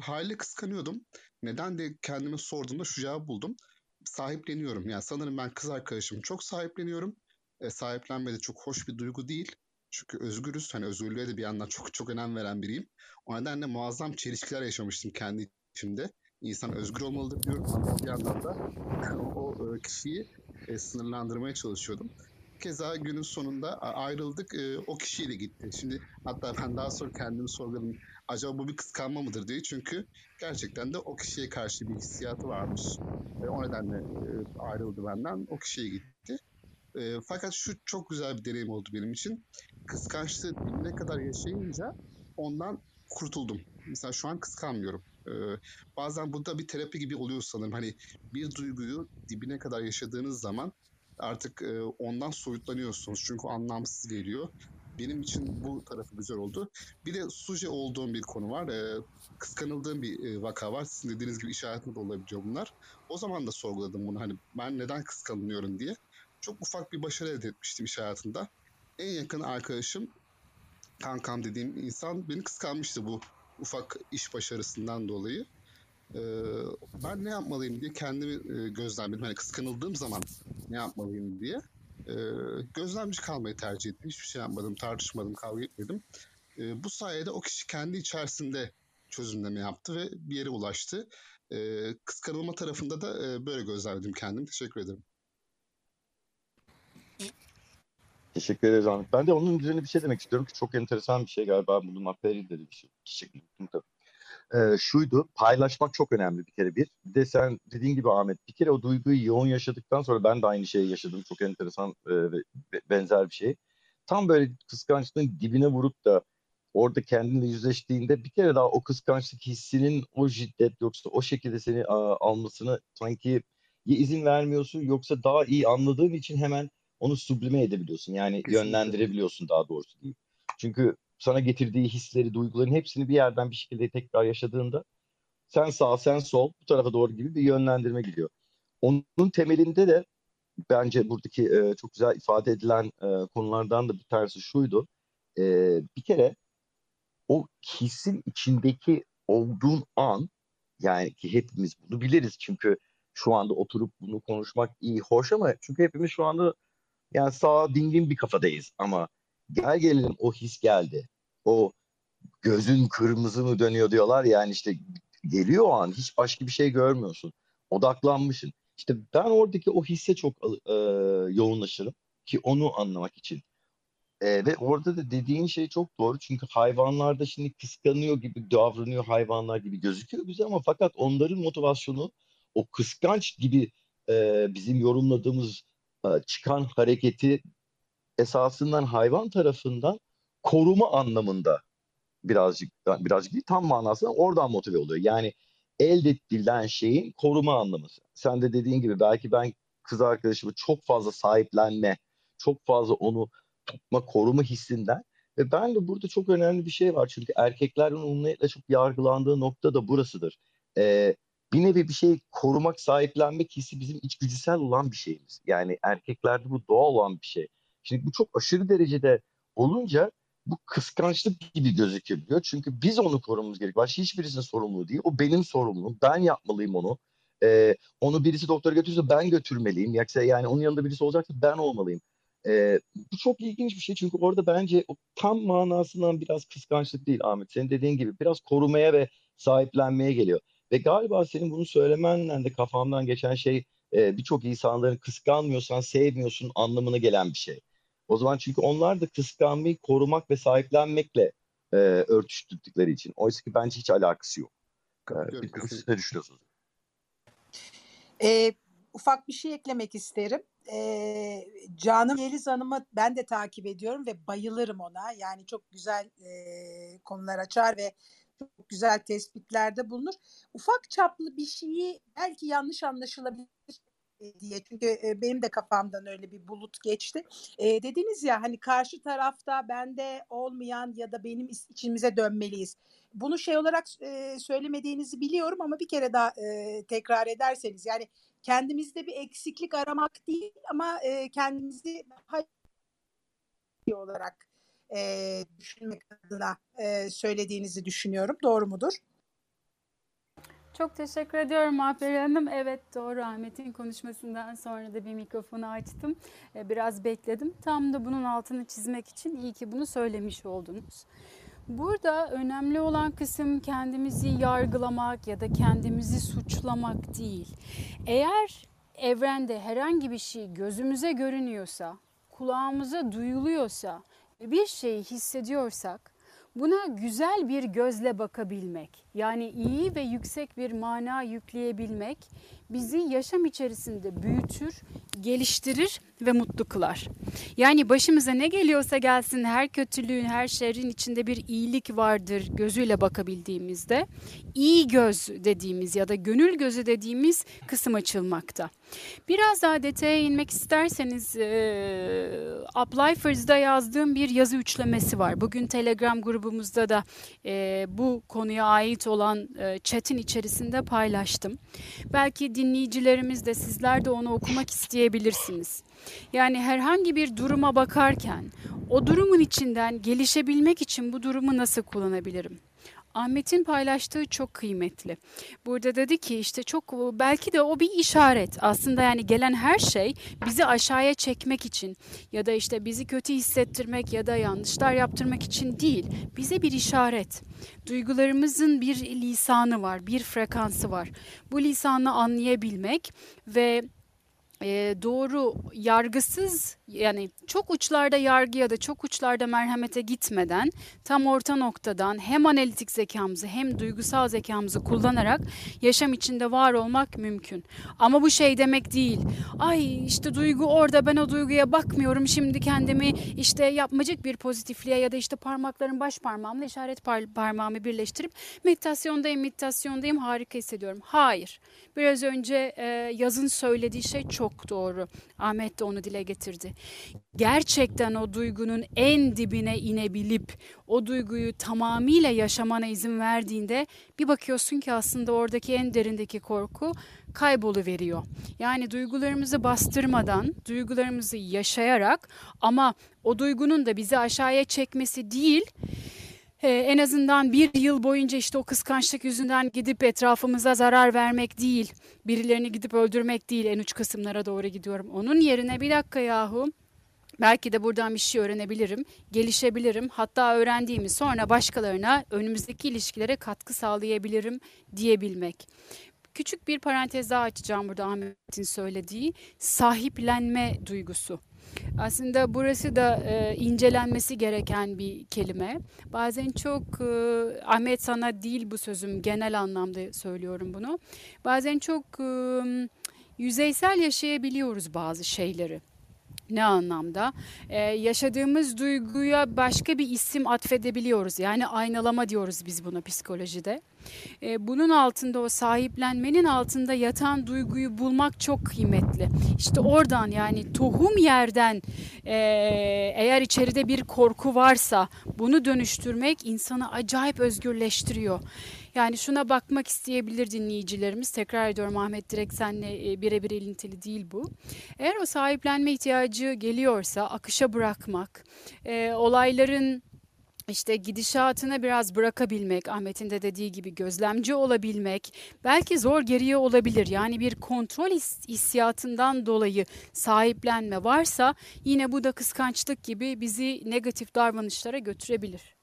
hali kıskanıyordum. Neden de kendime sorduğumda şu cevabı buldum. Sahipleniyorum. Yani sanırım ben kız arkadaşımı çok sahipleniyorum. E, sahiplenme de çok hoş bir duygu değil. Çünkü özgürüz. Hani özgürlüğe de bir yandan çok çok önem veren biriyim. O nedenle muazzam çelişkiler yaşamıştım kendi içimde. İnsan özgür olmalıdır diyorum bir yandan da *laughs* o, o kişiyi e, sınırlandırmaya çalışıyordum. Keza günün sonunda ayrıldık. E, o kişiyle gitti. Şimdi hatta ben daha sonra kendimi sorguladım. Acaba bu bir kıskanma mıdır diye. Çünkü gerçekten de o kişiye karşı bir hissiyatı varmış. E, o nedenle e, ayrıldı benden. O kişiye gitti. E, fakat şu çok güzel bir deneyim oldu benim için. Kıskançlığı ne kadar yaşayınca ondan kurtuldum. Mesela şu an kıskanmıyorum. Ee, bazen bu da bir terapi gibi oluyor sanırım. Hani bir duyguyu dibine kadar yaşadığınız zaman artık e, ondan soyutlanıyorsunuz. Çünkü anlamsız geliyor. Benim için bu tarafı güzel oldu. Bir de suje olduğum bir konu var. E, kıskanıldığım bir e, vaka var. Sizin dediğiniz gibi işaretli de olabiliyor bunlar. O zaman da sorguladım bunu. Hani ben neden kıskanıyorum diye. Çok ufak bir başarı elde etmiştim iş hayatında. En yakın arkadaşım, kankam dediğim insan beni kıskanmıştı bu ufak iş başarısından dolayı e, ben ne yapmalıyım diye kendimi e, gözlemledim. Hani kıskanıldığım zaman ne yapmalıyım diye. E, gözlemci kalmayı tercih ettim. Hiçbir şey yapmadım, tartışmadım, kavga etmedim. E, bu sayede o kişi kendi içerisinde çözümleme yaptı ve bir yere ulaştı. Kıskanılma tarafında da e, böyle gözlemledim kendim. Teşekkür ederim. Teşekkür ederiz Ahmet. Ben de onun üzerine bir şey demek istiyorum ki çok enteresan bir şey galiba bunun Makberi dedi bir şey. Çiçek unuttum tabii. Ee, şuydu paylaşmak çok önemli bir kere bir. Bir de sen dediğin gibi Ahmet bir kere o duyguyu yoğun yaşadıktan sonra ben de aynı şeyi yaşadım. Çok enteresan e, ve benzer bir şey. Tam böyle kıskançlığın dibine vurup da orada kendinle yüzleştiğinde bir kere daha o kıskançlık hissinin o şiddet yoksa o şekilde seni a, almasını sanki ya izin vermiyorsun yoksa daha iyi anladığın için hemen onu sublime edebiliyorsun. Yani Kesinlikle. yönlendirebiliyorsun daha doğrusu diyeyim. Çünkü sana getirdiği hisleri, duyguların hepsini bir yerden bir şekilde tekrar yaşadığında sen sağ, sen sol, bu tarafa doğru gibi bir yönlendirme gidiyor. Onun temelinde de bence buradaki e, çok güzel ifade edilen e, konulardan da bir tanesi şuydu. E, bir kere o hissin içindeki olduğun an yani ki hepimiz bunu biliriz çünkü şu anda oturup bunu konuşmak iyi, hoş ama çünkü hepimiz şu anda yani sağ dingin bir kafadayız ama gel gelelim o his geldi. O gözün kırmızı mı dönüyor diyorlar yani işte geliyor o an hiç başka bir şey görmüyorsun. Odaklanmışsın. İşte ben oradaki o hisse çok e, yoğunlaşırım ki onu anlamak için. E, ve orada da dediğin şey çok doğru çünkü hayvanlarda şimdi kıskanıyor gibi davranıyor hayvanlar gibi gözüküyor bize ama fakat onların motivasyonu o kıskanç gibi e, bizim yorumladığımız e, çıkan hareketi esasından hayvan tarafından koruma anlamında birazcık birazcık değil tam manasında oradan motive oluyor. Yani elde edilen şeyin koruma anlamı. Sen de dediğin gibi belki ben kız arkadaşımı çok fazla sahiplenme, çok fazla onu tutma, koruma hissinden ve ben de burada çok önemli bir şey var. Çünkü erkeklerin umumiyetle çok yargılandığı nokta da burasıdır. Ee, bir nevi bir şey korumak, sahiplenmek hissi bizim içgüdüsel olan bir şeyimiz. Yani erkeklerde bu doğal olan bir şey. Şimdi bu çok aşırı derecede olunca bu kıskançlık gibi gözükebiliyor. Çünkü biz onu korumamız gerek. Başka hiçbirisinin sorumluluğu değil. O benim sorumluluğum. Ben yapmalıyım onu. Ee, onu birisi doktora götürürse ben götürmeliyim. Yoksa yani onun yanında birisi olacaksa ben olmalıyım. Ee, bu çok ilginç bir şey çünkü orada bence o tam manasından biraz kıskançlık değil Ahmet. Senin dediğin gibi biraz korumaya ve sahiplenmeye geliyor. Ve galiba senin bunu söylemenle de kafamdan geçen şey e, birçok insanların kıskanmıyorsan sevmiyorsun anlamına gelen bir şey. O zaman çünkü onlar da kıskanmayı korumak ve sahiplenmekle e, örtüştürdükleri için. Oysa ki bence hiç alakası yok. E, bir siz ne düşünüyorsunuz? E, ufak bir şey eklemek isterim. E, Canım Yeliz Hanım'ı ben de takip ediyorum ve bayılırım ona. Yani çok güzel e, konular açar ve çok güzel tespitlerde bulunur. Ufak çaplı bir şeyi belki yanlış anlaşılabilir diye çünkü benim de kafamdan öyle bir bulut geçti. E, dediniz ya hani karşı tarafta bende olmayan ya da benim içimize dönmeliyiz. Bunu şey olarak e, söylemediğinizi biliyorum ama bir kere daha e, tekrar ederseniz yani kendimizde bir eksiklik aramak değil ama e, kendimizi daha olarak e, düşünmek adına e, söylediğinizi düşünüyorum. Doğru mudur? Çok teşekkür ediyorum Alper Hanım. Evet doğru Ahmet'in konuşmasından sonra da bir mikrofonu açtım. Biraz bekledim. Tam da bunun altını çizmek için iyi ki bunu söylemiş oldunuz. Burada önemli olan kısım kendimizi yargılamak ya da kendimizi suçlamak değil. Eğer evrende herhangi bir şey gözümüze görünüyorsa, kulağımıza duyuluyorsa bir şey hissediyorsak Buna güzel bir gözle bakabilmek, yani iyi ve yüksek bir mana yükleyebilmek bizi yaşam içerisinde büyütür, geliştirir ve mutlu kılar. Yani başımıza ne geliyorsa gelsin her kötülüğün, her şerrin içinde bir iyilik vardır gözüyle bakabildiğimizde iyi göz dediğimiz ya da gönül gözü dediğimiz kısım açılmakta. Biraz daha detaya inmek isterseniz e, Uplifers'da yazdığım bir yazı üçlemesi var. Bugün Telegram grubumuzda da e, bu konuya ait olan e, chat'in içerisinde paylaştım. Belki dinleyicilerimiz de sizler de onu okumak isteyebilirsiniz. Yani herhangi bir duruma bakarken o durumun içinden gelişebilmek için bu durumu nasıl kullanabilirim? Ahmet'in paylaştığı çok kıymetli. Burada dedi ki işte çok belki de o bir işaret. Aslında yani gelen her şey bizi aşağıya çekmek için ya da işte bizi kötü hissettirmek ya da yanlışlar yaptırmak için değil. Bize bir işaret. Duygularımızın bir lisanı var, bir frekansı var. Bu lisanı anlayabilmek ve e, doğru yargısız yani çok uçlarda yargı ya da çok uçlarda merhamete gitmeden tam orta noktadan hem analitik zekamızı hem duygusal zekamızı kullanarak yaşam içinde var olmak mümkün. Ama bu şey demek değil. Ay işte duygu orada ben o duyguya bakmıyorum şimdi kendimi işte yapmacık bir pozitifliğe ya da işte parmakların baş parmağımla işaret par parmağımı birleştirip meditasyondayım meditasyondayım harika hissediyorum. Hayır. Biraz önce e, yazın söylediği şey çok doğru. Ahmet de onu dile getirdi. Gerçekten o duygunun en dibine inebilip o duyguyu tamamıyla yaşamana izin verdiğinde bir bakıyorsun ki aslında oradaki en derindeki korku kaybolu veriyor. Yani duygularımızı bastırmadan, duygularımızı yaşayarak ama o duygunun da bizi aşağıya çekmesi değil, ee, en azından bir yıl boyunca işte o kıskançlık yüzünden gidip etrafımıza zarar vermek değil, birilerini gidip öldürmek değil en uç kısımlara doğru gidiyorum. Onun yerine bir dakika yahu belki de buradan bir şey öğrenebilirim, gelişebilirim. Hatta öğrendiğimi sonra başkalarına önümüzdeki ilişkilere katkı sağlayabilirim diyebilmek. Küçük bir parantez daha açacağım burada Ahmet'in söylediği sahiplenme duygusu. Aslında burası da e, incelenmesi gereken bir kelime. Bazen çok e, Ahmet sana değil bu sözüm genel anlamda söylüyorum bunu. Bazen çok e, yüzeysel yaşayabiliyoruz bazı şeyleri. Ne anlamda? Ee, yaşadığımız duyguya başka bir isim atfedebiliyoruz. Yani aynalama diyoruz biz buna psikolojide. Ee, bunun altında o sahiplenmenin altında yatan duyguyu bulmak çok kıymetli. İşte oradan yani tohum yerden e, eğer içeride bir korku varsa bunu dönüştürmek insanı acayip özgürleştiriyor. Yani şuna bakmak isteyebilir dinleyicilerimiz. Tekrar ediyorum Ahmet direkt senle e, birebir ilintili değil bu. Eğer o sahiplenme ihtiyacı geliyorsa akışa bırakmak, e, olayların işte gidişatına biraz bırakabilmek, Ahmet'in de dediği gibi gözlemci olabilmek, belki zor geriye olabilir. Yani bir kontrol hissiyatından dolayı sahiplenme varsa yine bu da kıskançlık gibi bizi negatif davranışlara götürebilir.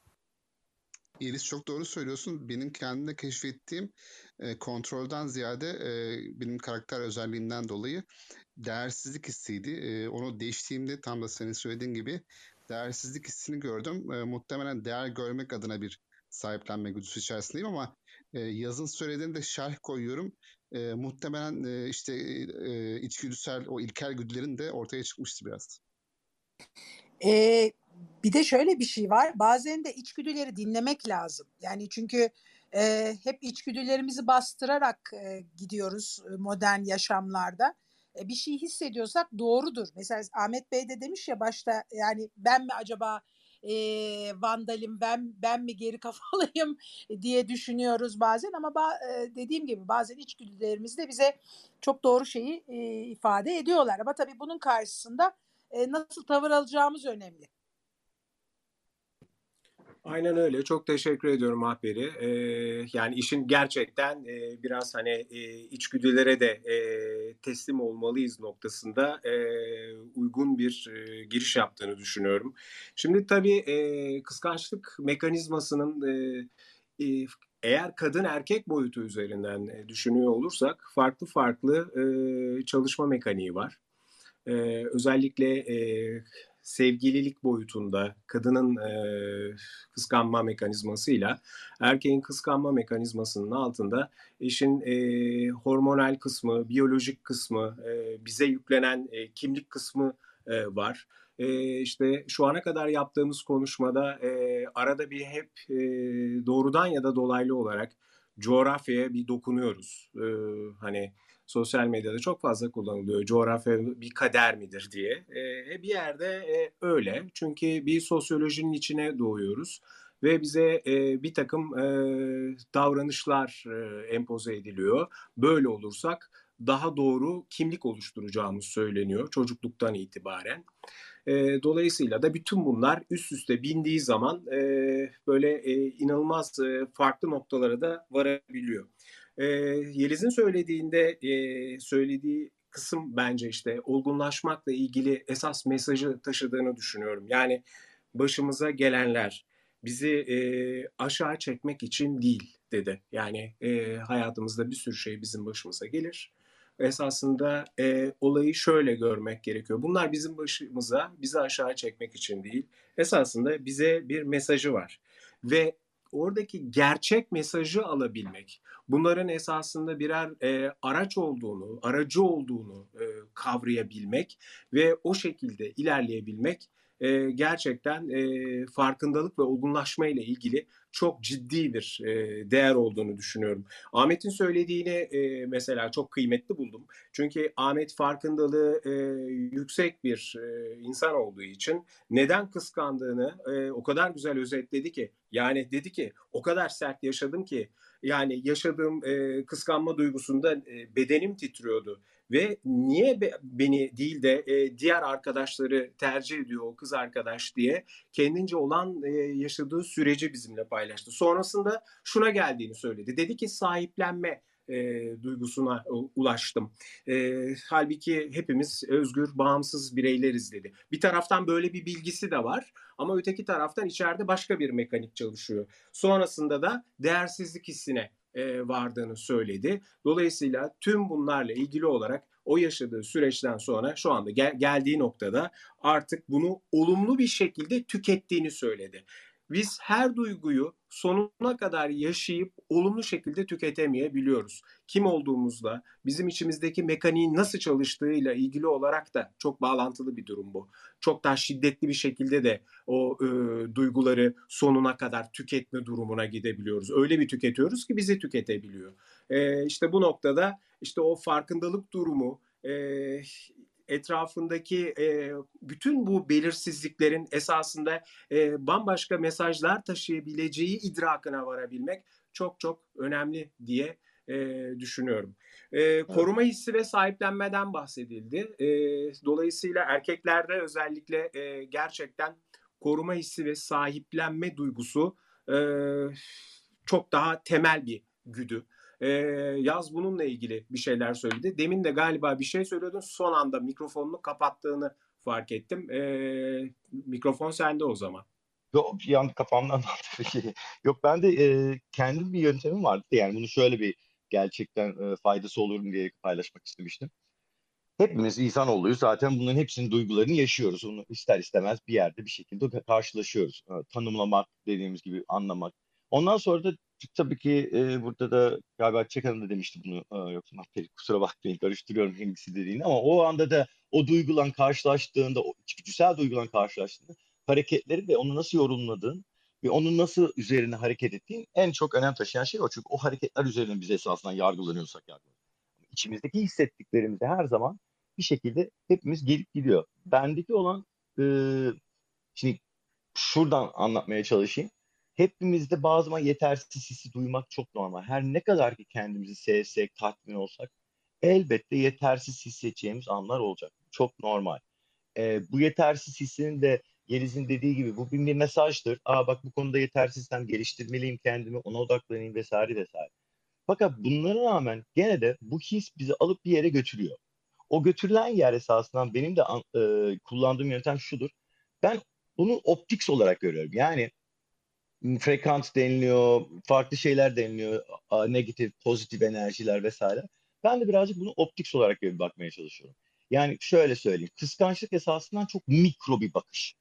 Yeliz çok doğru söylüyorsun. Benim kendimde keşfettiğim e, kontrolden ziyade e, benim karakter özelliğimden dolayı değersizlik hissiydi. E, onu değiştiğimde tam da senin söylediğin gibi değersizlik hissini gördüm. E, muhtemelen değer görmek adına bir sahiplenme güdüsü içerisindeyim ama e, yazın söylediğinde şerh koyuyorum. E, muhtemelen e, işte e, içgüdüsel o ilkel güdülerin de ortaya çıkmıştı biraz. E, bir de şöyle bir şey var. Bazen de içgüdüleri dinlemek lazım. Yani çünkü e, hep içgüdülerimizi bastırarak e, gidiyoruz modern yaşamlarda. E, bir şey hissediyorsak doğrudur. Mesela Ahmet Bey de demiş ya başta yani ben mi acaba e, vandalim ben ben mi geri kafalıyım *laughs* diye düşünüyoruz bazen ama ba, dediğim gibi bazen içgüdülerimiz de bize çok doğru şeyi e, ifade ediyorlar ama tabii bunun karşısında e, nasıl tavır alacağımız önemli. Aynen öyle. Çok teşekkür ediyorum Ahberi. Ee, yani işin gerçekten e, biraz hani e, içgüdülere de e, teslim olmalıyız noktasında e, uygun bir e, giriş yaptığını düşünüyorum. Şimdi tabii e, kıskançlık mekanizmasının e, e, eğer kadın erkek boyutu üzerinden e, düşünüyor olursak farklı farklı e, çalışma mekaniği var. E, özellikle e, sevgililik boyutunda kadının e, kıskanma mekanizmasıyla erkeğin kıskanma mekanizmasının altında işin e, hormonal kısmı, biyolojik kısmı, e, bize yüklenen e, kimlik kısmı e, var. E, işte şu ana kadar yaptığımız konuşmada e, arada bir hep e, doğrudan ya da dolaylı olarak coğrafyaya bir dokunuyoruz. E, hani sosyal medyada çok fazla kullanılıyor. Coğrafya bir kader midir diye. E, bir yerde e, öyle. Çünkü bir sosyolojinin içine doğuyoruz ve bize e, bir takım e, davranışlar e, empoze ediliyor. Böyle olursak daha doğru kimlik oluşturacağımız söyleniyor çocukluktan itibaren. E, dolayısıyla da bütün bunlar üst üste bindiği zaman e, böyle e, inanılmaz e, farklı noktalara da varabiliyor. E, Yeliz'in söylediğinde e, söylediği kısım bence işte olgunlaşmakla ilgili esas mesajı taşıdığını düşünüyorum. Yani başımıza gelenler bizi e, aşağı çekmek için değil dedi. Yani e, hayatımızda bir sürü şey bizim başımıza gelir. Esasında e, olayı şöyle görmek gerekiyor. Bunlar bizim başımıza, bizi aşağı çekmek için değil. Esasında bize bir mesajı var. Ve oradaki gerçek mesajı alabilmek, bunların esasında birer e, araç olduğunu, aracı olduğunu e, kavrayabilmek ve o şekilde ilerleyebilmek e, gerçekten e, farkındalık ve olgunlaşma ile ilgili çok ciddi bir e, değer olduğunu düşünüyorum. Ahmet'in söylediğini e, mesela çok kıymetli buldum. Çünkü Ahmet farkındalığı e, yüksek bir e, insan olduğu için neden kıskandığını e, o kadar güzel özetledi ki. Yani dedi ki o kadar sert yaşadım ki yani yaşadığım e, kıskanma duygusunda e, bedenim titriyordu ve niye be, beni değil de e, diğer arkadaşları tercih ediyor o kız arkadaş diye kendince olan e, yaşadığı süreci bizimle paylaştı. Sonrasında şuna geldiğini söyledi. Dedi ki sahiplenme e, duygusuna ulaştım. E, halbuki hepimiz özgür, bağımsız bireyleriz dedi. Bir taraftan böyle bir bilgisi de var ama öteki taraftan içeride başka bir mekanik çalışıyor. Sonrasında da değersizlik hissine e, vardığını söyledi. Dolayısıyla tüm bunlarla ilgili olarak o yaşadığı süreçten sonra şu anda gel- geldiği noktada artık bunu olumlu bir şekilde tükettiğini söyledi. Biz her duyguyu sonuna kadar yaşayıp olumlu şekilde tüketemeyebiliyoruz. Kim olduğumuzla, bizim içimizdeki mekaniğin nasıl çalıştığıyla ilgili olarak da çok bağlantılı bir durum bu. Çok daha şiddetli bir şekilde de o e, duyguları sonuna kadar tüketme durumuna gidebiliyoruz. Öyle bir tüketiyoruz ki bizi tüketebiliyor. E, işte bu noktada işte o farkındalık durumu, e, etrafındaki e, bütün bu belirsizliklerin esasında e, bambaşka mesajlar taşıyabileceği idrakına varabilmek çok çok önemli diye e, düşünüyorum. E, koruma hissi ve sahiplenmeden bahsedildi. E, dolayısıyla erkeklerde özellikle e, gerçekten koruma hissi ve sahiplenme duygusu e, çok daha temel bir güdü. E, Yaz bununla ilgili bir şeyler söyledi. Demin de galiba bir şey söylüyordun. Son anda mikrofonunu kapattığını fark ettim. E, mikrofon sende o zaman. Yok bir an kafamdan. Yok ben de e, kendim bir yöntemim vardı. Yani bunu şöyle bir gerçekten e, faydası olur mu diye paylaşmak istemiştim. Hepimiz insanoğluyuz. Zaten bunların hepsinin duygularını yaşıyoruz. Onu ister istemez bir yerde bir şekilde karşılaşıyoruz. Tanımlamak dediğimiz gibi anlamak. Ondan sonra da tabii ki e, burada da galiba Çek da demişti bunu. E, yoksa Peri kusura bakmayın karıştırıyorum hangisi dediğini ama o anda da o duygulan karşılaştığında, o içgüdüsel duygulan karşılaştığında hareketleri ve onu nasıl yorumladığın ve onun nasıl üzerine hareket ettiğin en çok önem taşıyan şey o. Çünkü o hareketler üzerine biz esasında yargılanıyorsak yargılanıyoruz. İçimizdeki hissettiklerimizi her zaman bir şekilde hepimiz gelip gidiyor. Bendeki olan e, şimdi şuradan anlatmaya çalışayım hepimizde bazı zaman yetersiz hissi duymak çok normal. Her ne kadar ki kendimizi sevsek, tatmin olsak elbette yetersiz hissedeceğimiz anlar olacak. Çok normal. Ee, bu yetersiz hissinin de Yeliz'in dediği gibi bu bir mesajdır. Aa bak bu konuda yetersizsem geliştirmeliyim kendimi, ona odaklanayım vesaire vesaire. Fakat bunlara rağmen gene de bu his bizi alıp bir yere götürüyor. O götürülen yer esasından benim de e, kullandığım yöntem şudur. Ben bunu optiks olarak görüyorum. Yani frekans deniliyor, farklı şeyler deniliyor, negatif, pozitif enerjiler vesaire. Ben de birazcık bunu optik olarak bir bakmaya çalışıyorum. Yani şöyle söyleyeyim, kıskançlık esasından çok mikro bir bakış.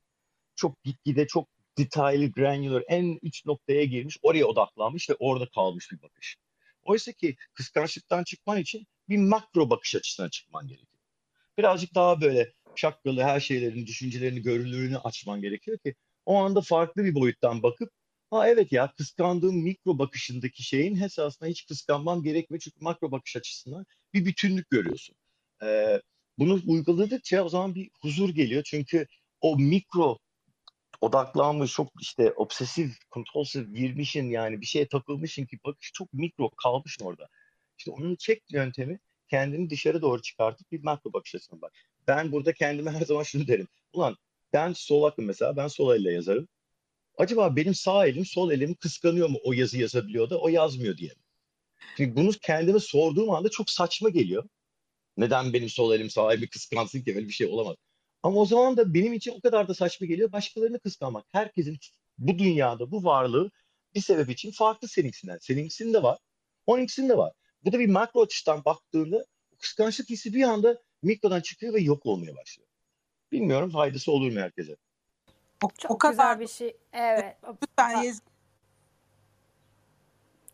Çok gitgide çok detaylı, granular, en üç noktaya girmiş, oraya odaklanmış ve orada kalmış bir bakış. Oysa ki kıskançlıktan çıkman için bir makro bakış açısına çıkman gerekiyor. Birazcık daha böyle şakralı her şeylerin, düşüncelerini, görünürlüğünü açman gerekiyor ki o anda farklı bir boyuttan bakıp Ha evet ya kıskandığım mikro bakışındaki şeyin esasında hiç kıskanmam gerekmiyor çünkü makro bakış açısından bir bütünlük görüyorsun. Ee, bunu uyguladıkça o zaman bir huzur geliyor çünkü o mikro odaklanmış çok işte obsesif, kompulsif girmişin yani bir şeye takılmışın ki bakış çok mikro kalmışın orada. İşte onun çek yöntemi kendini dışarı doğru çıkartıp bir makro bakış açısına bak. Ben burada kendime her zaman şunu derim. Ulan ben sol aklım mesela ben sol elle yazarım. Acaba benim sağ elim sol elimi kıskanıyor mu o yazı yazabiliyor da o yazmıyor diye. Şimdi bunu kendime sorduğum anda çok saçma geliyor. Neden benim sol elim sağ elimi kıskansın ki öyle bir şey olamaz. Ama o zaman da benim için o kadar da saçma geliyor başkalarını kıskanmak. Herkesin bu dünyada bu varlığı bir sebep için farklı seninkisinden. Seninkisinin de var, onunkisinin de var. Bu da bir makro açıdan baktığında kıskançlık hissi bir anda mikrodan çıkıyor ve yok olmaya başlıyor. Bilmiyorum faydası olur mu herkese? O, Çok o kadar güzel bir şey. Evet. *laughs* lütfen Yez-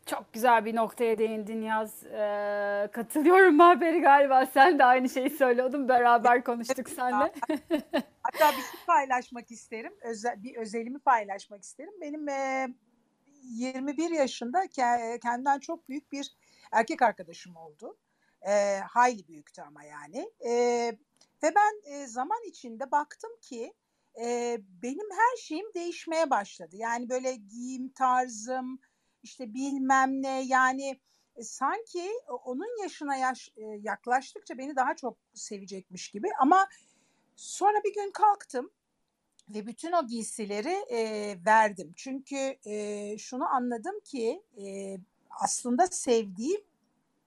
Çok güzel bir noktaya değindin Yaz. Ee, katılıyorum Maberi galiba. Sen de aynı şeyi söylüyordun. Beraber konuştuk seninle. *laughs* Hatta bir şey paylaşmak isterim. Özel, bir özelimi paylaşmak isterim. Benim e, 21 yaşında ke- kendimden çok büyük bir erkek arkadaşım oldu. E, hayli büyüktü ama yani. E, ve ben e, zaman içinde baktım ki e, benim her şeyim değişmeye başladı. Yani böyle giyim tarzım, işte bilmem ne yani e, sanki onun yaşına yaş, e, yaklaştıkça beni daha çok sevecekmiş gibi ama Sonra bir gün kalktım ve bütün o giysileri e, verdim. Çünkü e, şunu anladım ki e, aslında sevdiğim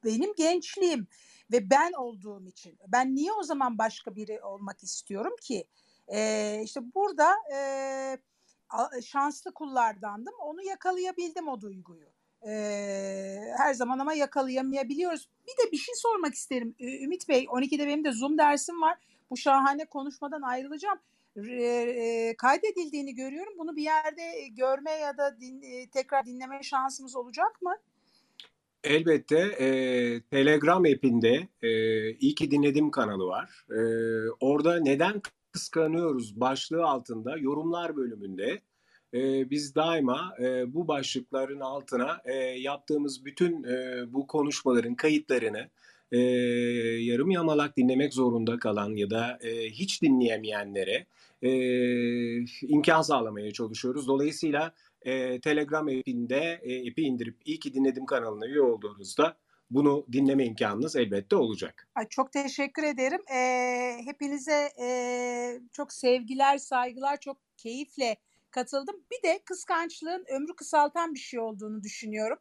benim gençliğim ve ben olduğum için. Ben niye o zaman başka biri olmak istiyorum ki? E, işte burada e, şanslı kullardandım. Onu yakalayabildim o duyguyu. E, her zaman ama yakalayamayabiliyoruz. Bir de bir şey sormak isterim Ümit Bey. 12'de benim de Zoom dersim var bu şahane konuşmadan ayrılacağım. E, kaydedildiğini görüyorum. Bunu bir yerde görme ya da din, e, tekrar dinleme şansımız olacak mı? Elbette e, Telegram app'inde e, iyi ki dinledim kanalı var. E, orada neden kıskanıyoruz başlığı altında yorumlar bölümünde e, biz daima e, bu başlıkların altına e, yaptığımız bütün e, bu konuşmaların kayıtlarını e, yarım yamalak dinlemek zorunda kalan ya da e, hiç dinleyemeyenlere e, imkan sağlamaya çalışıyoruz. Dolayısıyla e, Telegram app'inde e, app'i indirip iyi ki dinledim kanalına üye olduğunuzda bunu dinleme imkanınız elbette olacak. Ay, çok teşekkür ederim. E, hepinize e, çok sevgiler, saygılar, çok keyifle katıldım. Bir de kıskançlığın ömrü kısaltan bir şey olduğunu düşünüyorum.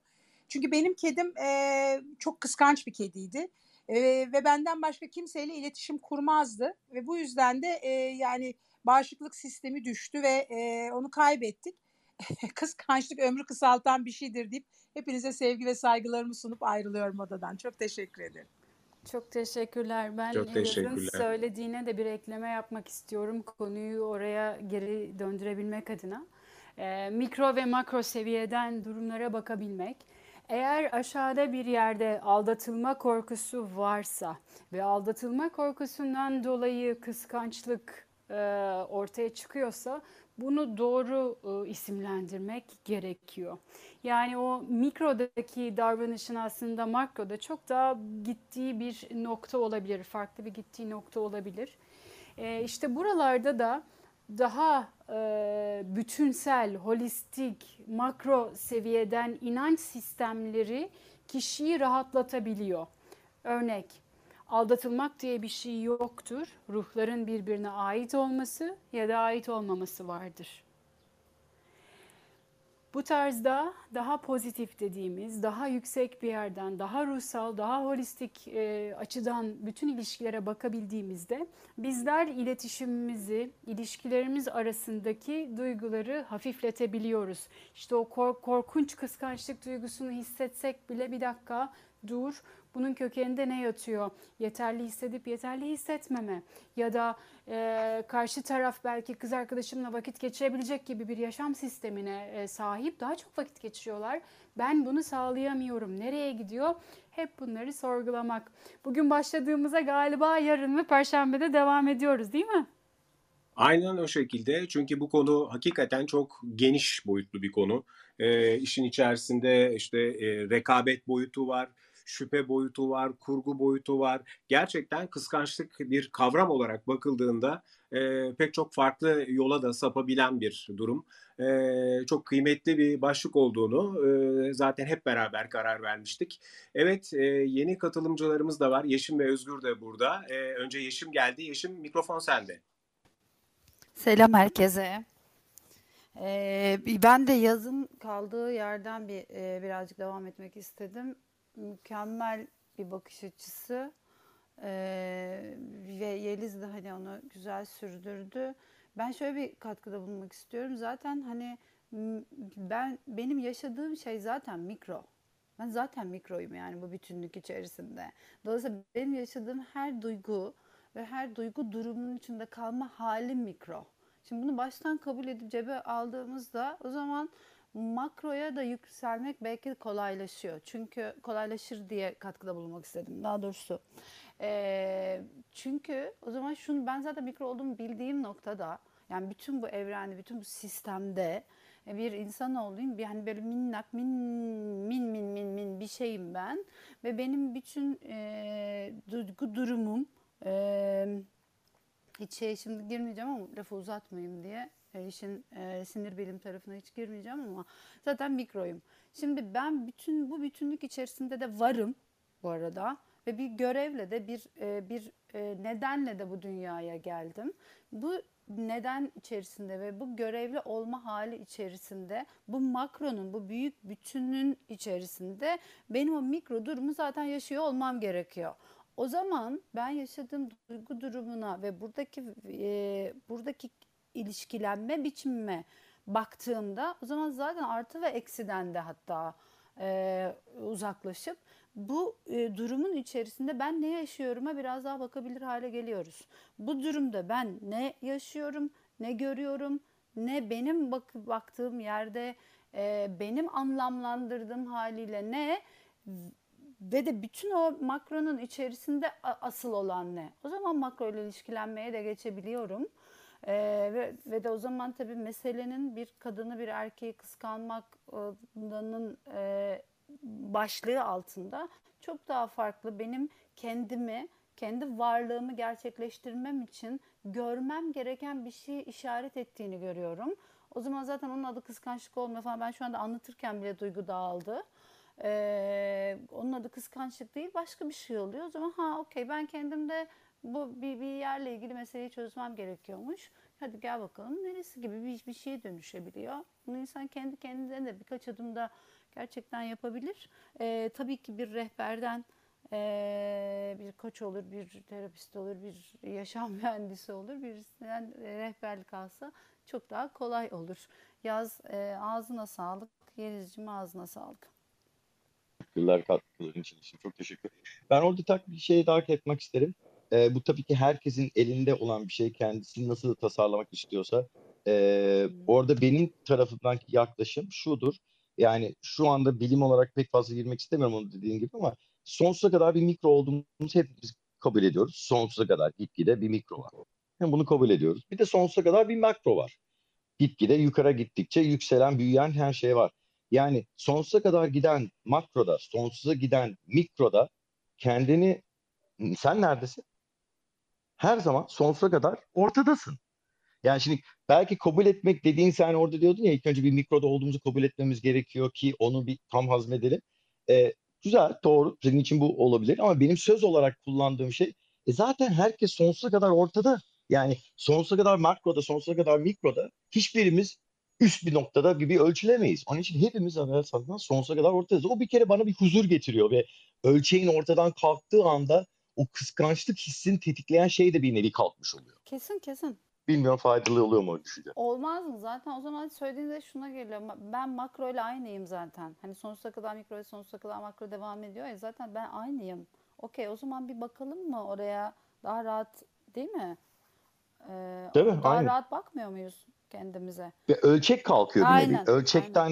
Çünkü benim kedim e, çok kıskanç bir kediydi. E, ve benden başka kimseyle iletişim kurmazdı. Ve bu yüzden de e, yani bağışıklık sistemi düştü ve e, onu kaybettik. *laughs* Kıskançlık ömrü kısaltan bir şeydir deyip hepinize sevgi ve saygılarımı sunup ayrılıyorum odadan. Çok teşekkür ederim. Çok teşekkürler. Ben Çok teşekkürler. söylediğine de bir ekleme yapmak istiyorum. Konuyu oraya geri döndürebilmek adına. Ee, mikro ve makro seviyeden durumlara bakabilmek. Eğer aşağıda bir yerde aldatılma korkusu varsa ve aldatılma korkusundan dolayı kıskançlık e, ortaya çıkıyorsa bunu doğru e, isimlendirmek gerekiyor. Yani o mikrodaki davranışın aslında makroda çok daha gittiği bir nokta olabilir, farklı bir gittiği nokta olabilir. E, işte buralarda da daha e, bütünsel, holistik, makro seviyeden inanç sistemleri kişiyi rahatlatabiliyor. Örnek, aldatılmak diye bir şey yoktur. Ruhların birbirine ait olması ya da ait olmaması vardır. Bu tarzda daha pozitif dediğimiz, daha yüksek bir yerden, daha ruhsal, daha holistik e, açıdan bütün ilişkilere bakabildiğimizde bizler iletişimimizi, ilişkilerimiz arasındaki duyguları hafifletebiliyoruz. İşte o kork- korkunç kıskançlık duygusunu hissetsek bile bir dakika dur. Bunun kökeninde ne yatıyor? Yeterli hissedip yeterli hissetmeme ya da e, karşı taraf belki kız arkadaşımla vakit geçirebilecek gibi bir yaşam sistemine e, sahip daha çok vakit geçiriyorlar. Ben bunu sağlayamıyorum. Nereye gidiyor? Hep bunları sorgulamak. Bugün başladığımıza galiba yarın ve perşembede devam ediyoruz değil mi? Aynen o şekilde çünkü bu konu hakikaten çok geniş boyutlu bir konu. E, işin içerisinde işte e, rekabet boyutu var, şüphe boyutu var, kurgu boyutu var. Gerçekten kıskançlık bir kavram olarak bakıldığında e, pek çok farklı yola da sapabilen bir durum. E, çok kıymetli bir başlık olduğunu e, zaten hep beraber karar vermiştik. Evet e, yeni katılımcılarımız da var. Yeşim ve Özgür de burada. E, önce Yeşim geldi. Yeşim mikrofon sende. Selam herkese. Ee, ben de yazın kaldığı yerden bir e, birazcık devam etmek istedim. Mükemmel bir bakış açısı Ee, ve Yeliz de hani onu güzel sürdürdü. Ben şöyle bir katkıda bulunmak istiyorum. Zaten hani ben benim yaşadığım şey zaten mikro. Ben zaten mikroyum yani bu bütünlük içerisinde. Dolayısıyla benim yaşadığım her duygu ve her duygu durumunun içinde kalma halim mikro. Şimdi bunu baştan kabul edip cebe aldığımızda o zaman makroya da yükselmek belki kolaylaşıyor. Çünkü kolaylaşır diye katkıda bulunmak istedim daha doğrusu. Ee, çünkü o zaman şunu ben zaten mikro olduğumu bildiğim noktada yani bütün bu evrende, bütün bu sistemde e, bir insan olayım, bir hani böyle minnak min min min min min bir şeyim ben ve benim bütün e, duygu durumum e, hiç şey şimdi girmeyeceğim ama lafı uzatmayayım diye e, işin e, sinir bilim tarafına hiç girmeyeceğim ama zaten mikroyum. Şimdi ben bütün bu bütünlük içerisinde de varım bu arada ve bir görevle de bir e, bir e, nedenle de bu dünyaya geldim. Bu neden içerisinde ve bu görevli olma hali içerisinde bu makronun bu büyük bütünün içerisinde benim o mikro durumu zaten yaşıyor olmam gerekiyor. O zaman ben yaşadığım duygu durumuna ve buradaki e, buradaki ilişkilenme biçimime baktığımda o zaman zaten artı ve eksiden de hatta e, uzaklaşıp bu e, durumun içerisinde ben ne yaşıyorum'a biraz daha bakabilir hale geliyoruz. Bu durumda ben ne yaşıyorum, ne görüyorum, ne benim bak baktığım yerde e, benim anlamlandırdığım haliyle ne ve de bütün o makronun içerisinde asıl olan ne? O zaman makro ile ilişkilenmeye de geçebiliyorum. Ee, ve, ve de o zaman tabii meselenin bir kadını bir erkeği kıskanmanın e, başlığı altında çok daha farklı benim kendimi, kendi varlığımı gerçekleştirmem için görmem gereken bir şeyi işaret ettiğini görüyorum. O zaman zaten onun adı kıskançlık olmuyor falan. Ben şu anda anlatırken bile duygu dağıldı. Ee, onun adı kıskançlık değil başka bir şey oluyor. O zaman ha okey ben kendimde bu bir, bir yerle ilgili meseleyi çözmem gerekiyormuş. Hadi gel bakalım neresi gibi bir, bir şeye dönüşebiliyor. Bunu insan kendi kendine de birkaç adımda gerçekten yapabilir. Ee, tabii ki bir rehberden e, bir koç olur, bir terapist olur, bir yaşam *laughs* mühendisi olur. Birisinden rehberlik alsa çok daha kolay olur. Yaz e, ağzına sağlık. Yelizciğim ağzına sağlık. Teşekkürler katkıların için, çok teşekkür Ben orada tak bir şey daha etmek isterim. Ee, bu tabii ki herkesin elinde olan bir şey. Kendisini nasıl tasarlamak istiyorsa. Ee, orada benim tarafımdaki yaklaşım şudur. Yani şu anda bilim olarak pek fazla girmek istemiyorum onu dediğin gibi ama sonsuza kadar bir mikro olduğumuzu hepimiz kabul ediyoruz. Sonsuza kadar gitgide bir mikro var. Yani bunu kabul ediyoruz. Bir de sonsuza kadar bir makro var. Gitgide yukarı gittikçe yükselen, büyüyen her şey var. Yani sonsuza kadar giden makroda, sonsuza giden mikroda kendini sen neredesin? Her zaman sonsuza kadar ortadasın. Yani şimdi belki kabul etmek dediğin sen orada diyordun ya ilk önce bir mikroda olduğumuzu kabul etmemiz gerekiyor ki onu bir tam hazmedelim. Ee, güzel, doğru. Senin için bu olabilir ama benim söz olarak kullandığım şey e zaten herkes sonsuza kadar ortada. Yani sonsuza kadar makroda, sonsuza kadar mikroda hiçbirimiz üst bir noktada gibi ölçülemeyiz. Onun için hepimiz aslında sonsuza kadar ortadayız. O bir kere bana bir huzur getiriyor ve ölçeğin ortadan kalktığı anda o kıskançlık hissini tetikleyen şey de bir nevi kalkmış oluyor. Kesin kesin. Bilmiyorum faydalı oluyor mu o düşünce? Olmaz mı? Zaten o zaman söylediğinde şuna geliyor. Ben makro ile aynıyım zaten. Hani sonsuza kadar mikro ve sonsuza kadar makro devam ediyor ya zaten ben aynıyım. Okey o zaman bir bakalım mı oraya daha rahat değil mi? Ee, Değil mi? Daha Aynen. rahat bakmıyor muyuz kendimize? Ve ölçek kalkıyor bir nevi. Aynen, Ölçekten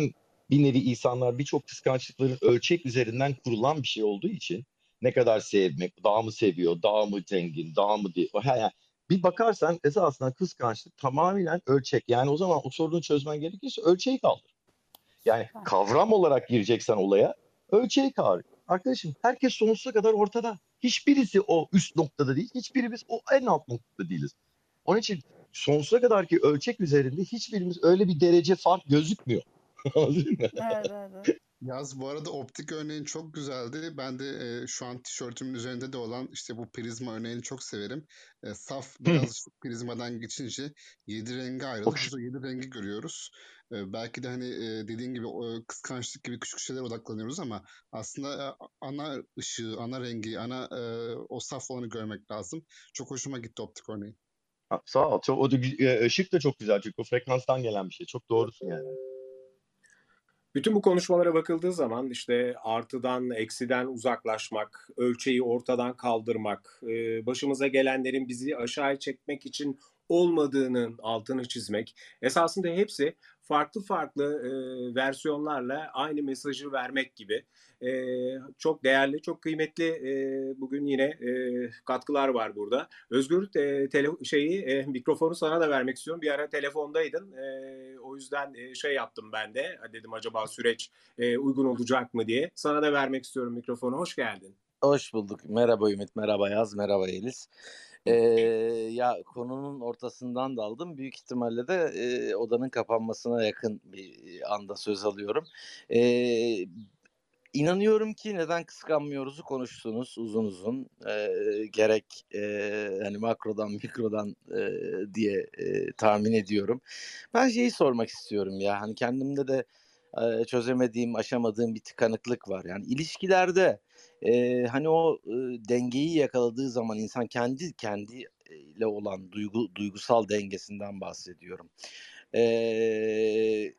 bir nevi insanlar birçok kıskançlıkların ölçek üzerinden kurulan bir şey olduğu için ne kadar sevmek, daha mı seviyor, daha mı zengin, daha mı değil. Yani bir bakarsan esasında kıskançlık tamamen ölçek. Yani o zaman o sorunu çözmen gerekirse ölçeği kaldır. Yani kavram olarak gireceksen olaya ölçeği kaldır. arkadaşım herkes sonsuza kadar ortada. Hiçbirisi o üst noktada değil. Hiçbirimiz o en alt noktada değiliz. Onun için sonsuza kadar ki ölçek üzerinde hiçbirimiz öyle bir derece fark gözükmüyor. *laughs* Evet, evet. Yaz bu arada optik örneğin çok güzeldi. Ben de e, şu an tişörtümün üzerinde de olan işte bu prizma örneğini çok severim. E, saf beyaz prizmadan geçince yedi rengi o yedi rengi görüyoruz. E, belki de hani e, dediğin gibi o kıskançlık gibi küçük şeylere odaklanıyoruz ama aslında e, ana ışığı, ana rengi, ana e, o saf olanı görmek lazım. Çok hoşuma gitti optik örneği. Ha, Sağ ol. Çok, o da, ışık da çok güzel çünkü o frekanstan gelen bir şey. Çok doğrusun yani. Bütün bu konuşmalara bakıldığı zaman işte artıdan, eksiden uzaklaşmak, ölçeği ortadan kaldırmak, başımıza gelenlerin bizi aşağı çekmek için olmadığının altını çizmek. Esasında hepsi farklı farklı e, versiyonlarla aynı mesajı vermek gibi. E, çok değerli, çok kıymetli e, bugün yine e, katkılar var burada. Özgür e, tele, şeyi e, mikrofonu sana da vermek istiyorum. Bir ara telefondaydın. E, o yüzden e, şey yaptım ben de. Dedim acaba süreç e, uygun olacak mı diye. Sana da vermek istiyorum mikrofonu. Hoş geldin. Hoş bulduk. Merhaba Ümit, merhaba Yaz, merhaba Yeliz. Ee, ya konunun ortasından daldım. Büyük ihtimalle de e, odanın kapanmasına yakın bir anda söz alıyorum. Ee, inanıyorum ki neden kıskanmıyoruz'u konuştunuz uzun uzun. Ee, gerek e, hani makrodan *laughs* mikrodan e, diye e, tahmin ediyorum. Ben şeyi sormak istiyorum ya. Hani kendimde de e, çözemediğim, aşamadığım bir tıkanıklık var. Yani ilişkilerde e, hani o e, dengeyi yakaladığı zaman insan kendi kendiyle olan duygu duygusal dengesinden bahsediyorum. E,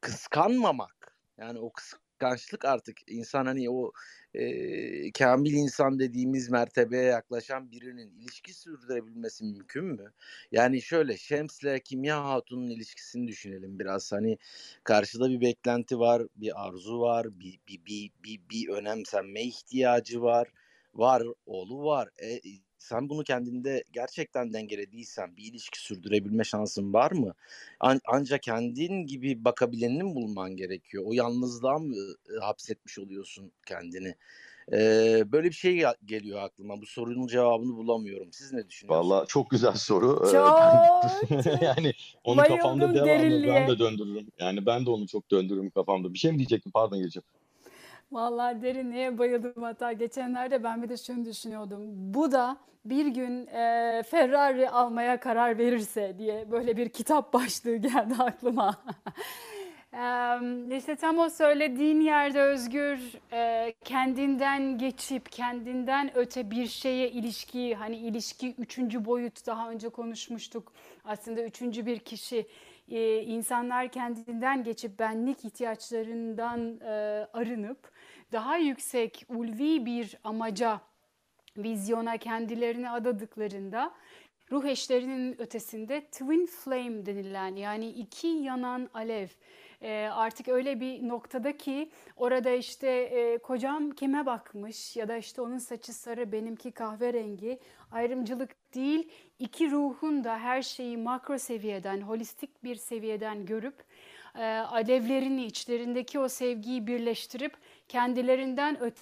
kıskanmamak yani o kıskançlık artık insan hani o e, kamil insan dediğimiz mertebeye yaklaşan birinin ilişki sürdürebilmesi mümkün mü? Yani şöyle Şems'le Kimya Hatun'un ilişkisini düşünelim biraz hani karşıda bir beklenti var, bir arzu var, bir bir bir bir, bir önemsenme ihtiyacı var. Var, oğlu var. E, sen bunu kendinde gerçekten dengelediysen bir ilişki sürdürebilme şansın var mı? An- ancak kendin gibi bakabilenini bulman gerekiyor. O yalnızlığa mı e, hapsetmiş oluyorsun kendini? Ee, böyle bir şey gel- geliyor aklıma. Bu sorunun cevabını bulamıyorum. Siz ne düşünüyorsunuz? Vallahi çok güzel soru. Çok, ben- *laughs* yani onu kafamda devamlı ben derinliğe. de döndürürüm. Yani ben de onu çok döndürürüm kafamda. Bir şey mi diyecektim? Pardon geleceğim. Vallahi derinliğe bayıldım hatta geçenlerde ben bir de şunu düşünüyordum. Bu da bir gün e, Ferrari almaya karar verirse diye böyle bir kitap başlığı geldi *laughs* aklıma. Eee, İşte tam o söylediğin yerde Özgür e, kendinden geçip kendinden öte bir şeye ilişki hani ilişki üçüncü boyut daha önce konuşmuştuk. Aslında üçüncü bir kişi e, insanlar kendinden geçip benlik ihtiyaçlarından e, arınıp daha yüksek ulvi bir amaca vizyona kendilerini adadıklarında ruh eşlerinin ötesinde twin flame denilen yani iki yanan alev. E, artık öyle bir noktada ki orada işte e, kocam kime bakmış ya da işte onun saçı sarı benimki kahverengi ayrımcılık değil iki ruhun da her şeyi makro seviyeden holistik bir seviyeden görüp e, alevlerini içlerindeki o sevgiyi birleştirip kendilerinden öte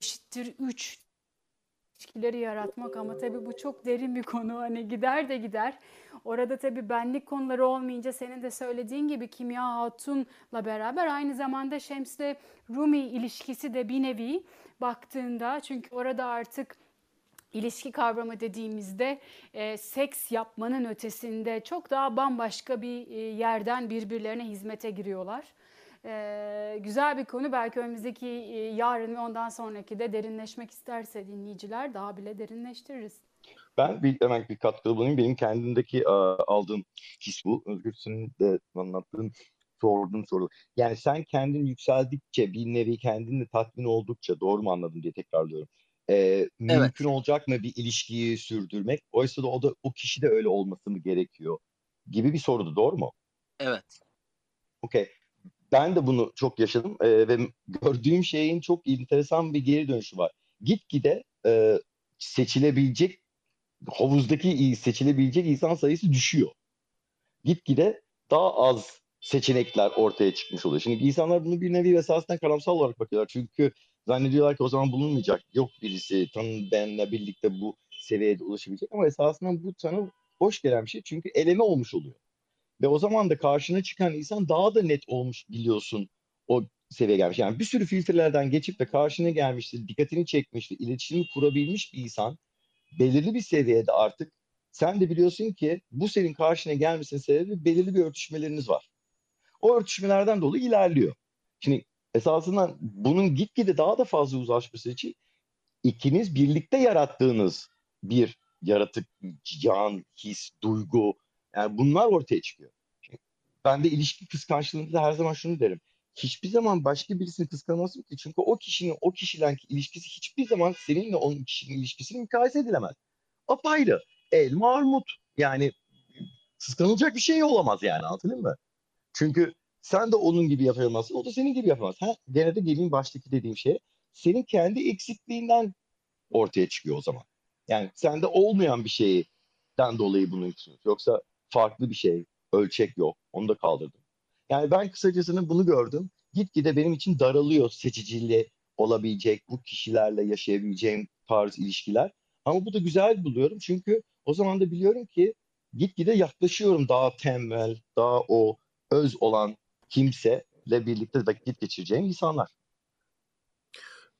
eşittir 3 ilişkileri yaratmak ama tabii bu çok derin bir konu hani gider de gider. Orada tabii benlik konuları olmayınca senin de söylediğin gibi Kimya Hatun'la beraber aynı zamanda Şems'le Rumi ilişkisi de bir nevi baktığında çünkü orada artık ilişki kavramı dediğimizde e, seks yapmanın ötesinde çok daha bambaşka bir e, yerden birbirlerine hizmete giriyorlar. E, güzel bir konu. Belki önümüzdeki e, yarın ve ondan sonraki de derinleşmek isterse dinleyiciler daha bile derinleştiririz. Ben bir, hemen bir katkıda bulunayım. Benim kendimdeki e, aldığım his bu. Özgür senin de anlattığın, sorduğun soru. Yani sen kendin yükseldikçe, bir nevi kendinle tatmin oldukça, doğru mu anladım diye tekrarlıyorum. E, mümkün olacak mı bir ilişkiyi sürdürmek? Oysa da o da o kişi de öyle olması mı gerekiyor? Gibi bir sorudu, doğru mu? Evet. Okey. Ben de bunu çok yaşadım e, ve gördüğüm şeyin çok enteresan bir geri dönüşü var. Gitgide e, seçilebilecek havuzdaki seçilebilecek insan sayısı düşüyor. Gitgide daha az seçenekler ortaya çıkmış oluyor. Şimdi insanlar bunu bir nevi esasında karamsal olarak bakıyorlar. Çünkü Zannediyorlar ki o zaman bulunmayacak. Yok birisi tanı benle birlikte bu seviyede ulaşabilecek ama esasında bu tanı hoş gelen bir şey çünkü eleme olmuş oluyor. Ve o zaman da karşına çıkan insan daha da net olmuş biliyorsun o seviyeye gelmiş. Yani bir sürü filtrelerden geçip de karşına gelmiştir, dikkatini çekmiştir, iletişimi kurabilmiş bir insan belirli bir seviyede artık sen de biliyorsun ki bu senin karşına gelmesinin sebebi belirli bir örtüşmeleriniz var. O örtüşmelerden dolayı ilerliyor. Şimdi esasında bunun gitgide daha da fazla uzlaşması için ikiniz birlikte yarattığınız bir yaratık, can, his, duygu yani bunlar ortaya çıkıyor. Ben de ilişki kıskançlığında her zaman şunu derim. Hiçbir zaman başka birisini kıskanamazsın ki. Çünkü o kişinin o kişiyle ilişkisi hiçbir zaman seninle onun kişinin ilişkisini mukayese edilemez. Apayrı. Elma armut. Yani kıskanılacak bir şey olamaz yani anladın mı? Çünkü sen de onun gibi yapamazsın, o da senin gibi yapamaz. Ha, gene de gelin baştaki dediğim şey, senin kendi eksikliğinden ortaya çıkıyor o zaman. Yani sende olmayan bir şeyden dolayı bunu yapıyorsunuz. Yoksa farklı bir şey, ölçek yok. Onu da kaldırdım. Yani ben kısacasını bunu gördüm. Gitgide benim için daralıyor seçiciliği olabilecek, bu kişilerle yaşayabileceğim tarz ilişkiler. Ama bu da güzel buluyorum çünkü o zaman da biliyorum ki gitgide yaklaşıyorum daha tembel, daha o öz olan kimseyle birlikte vakit geçireceğim insanlar.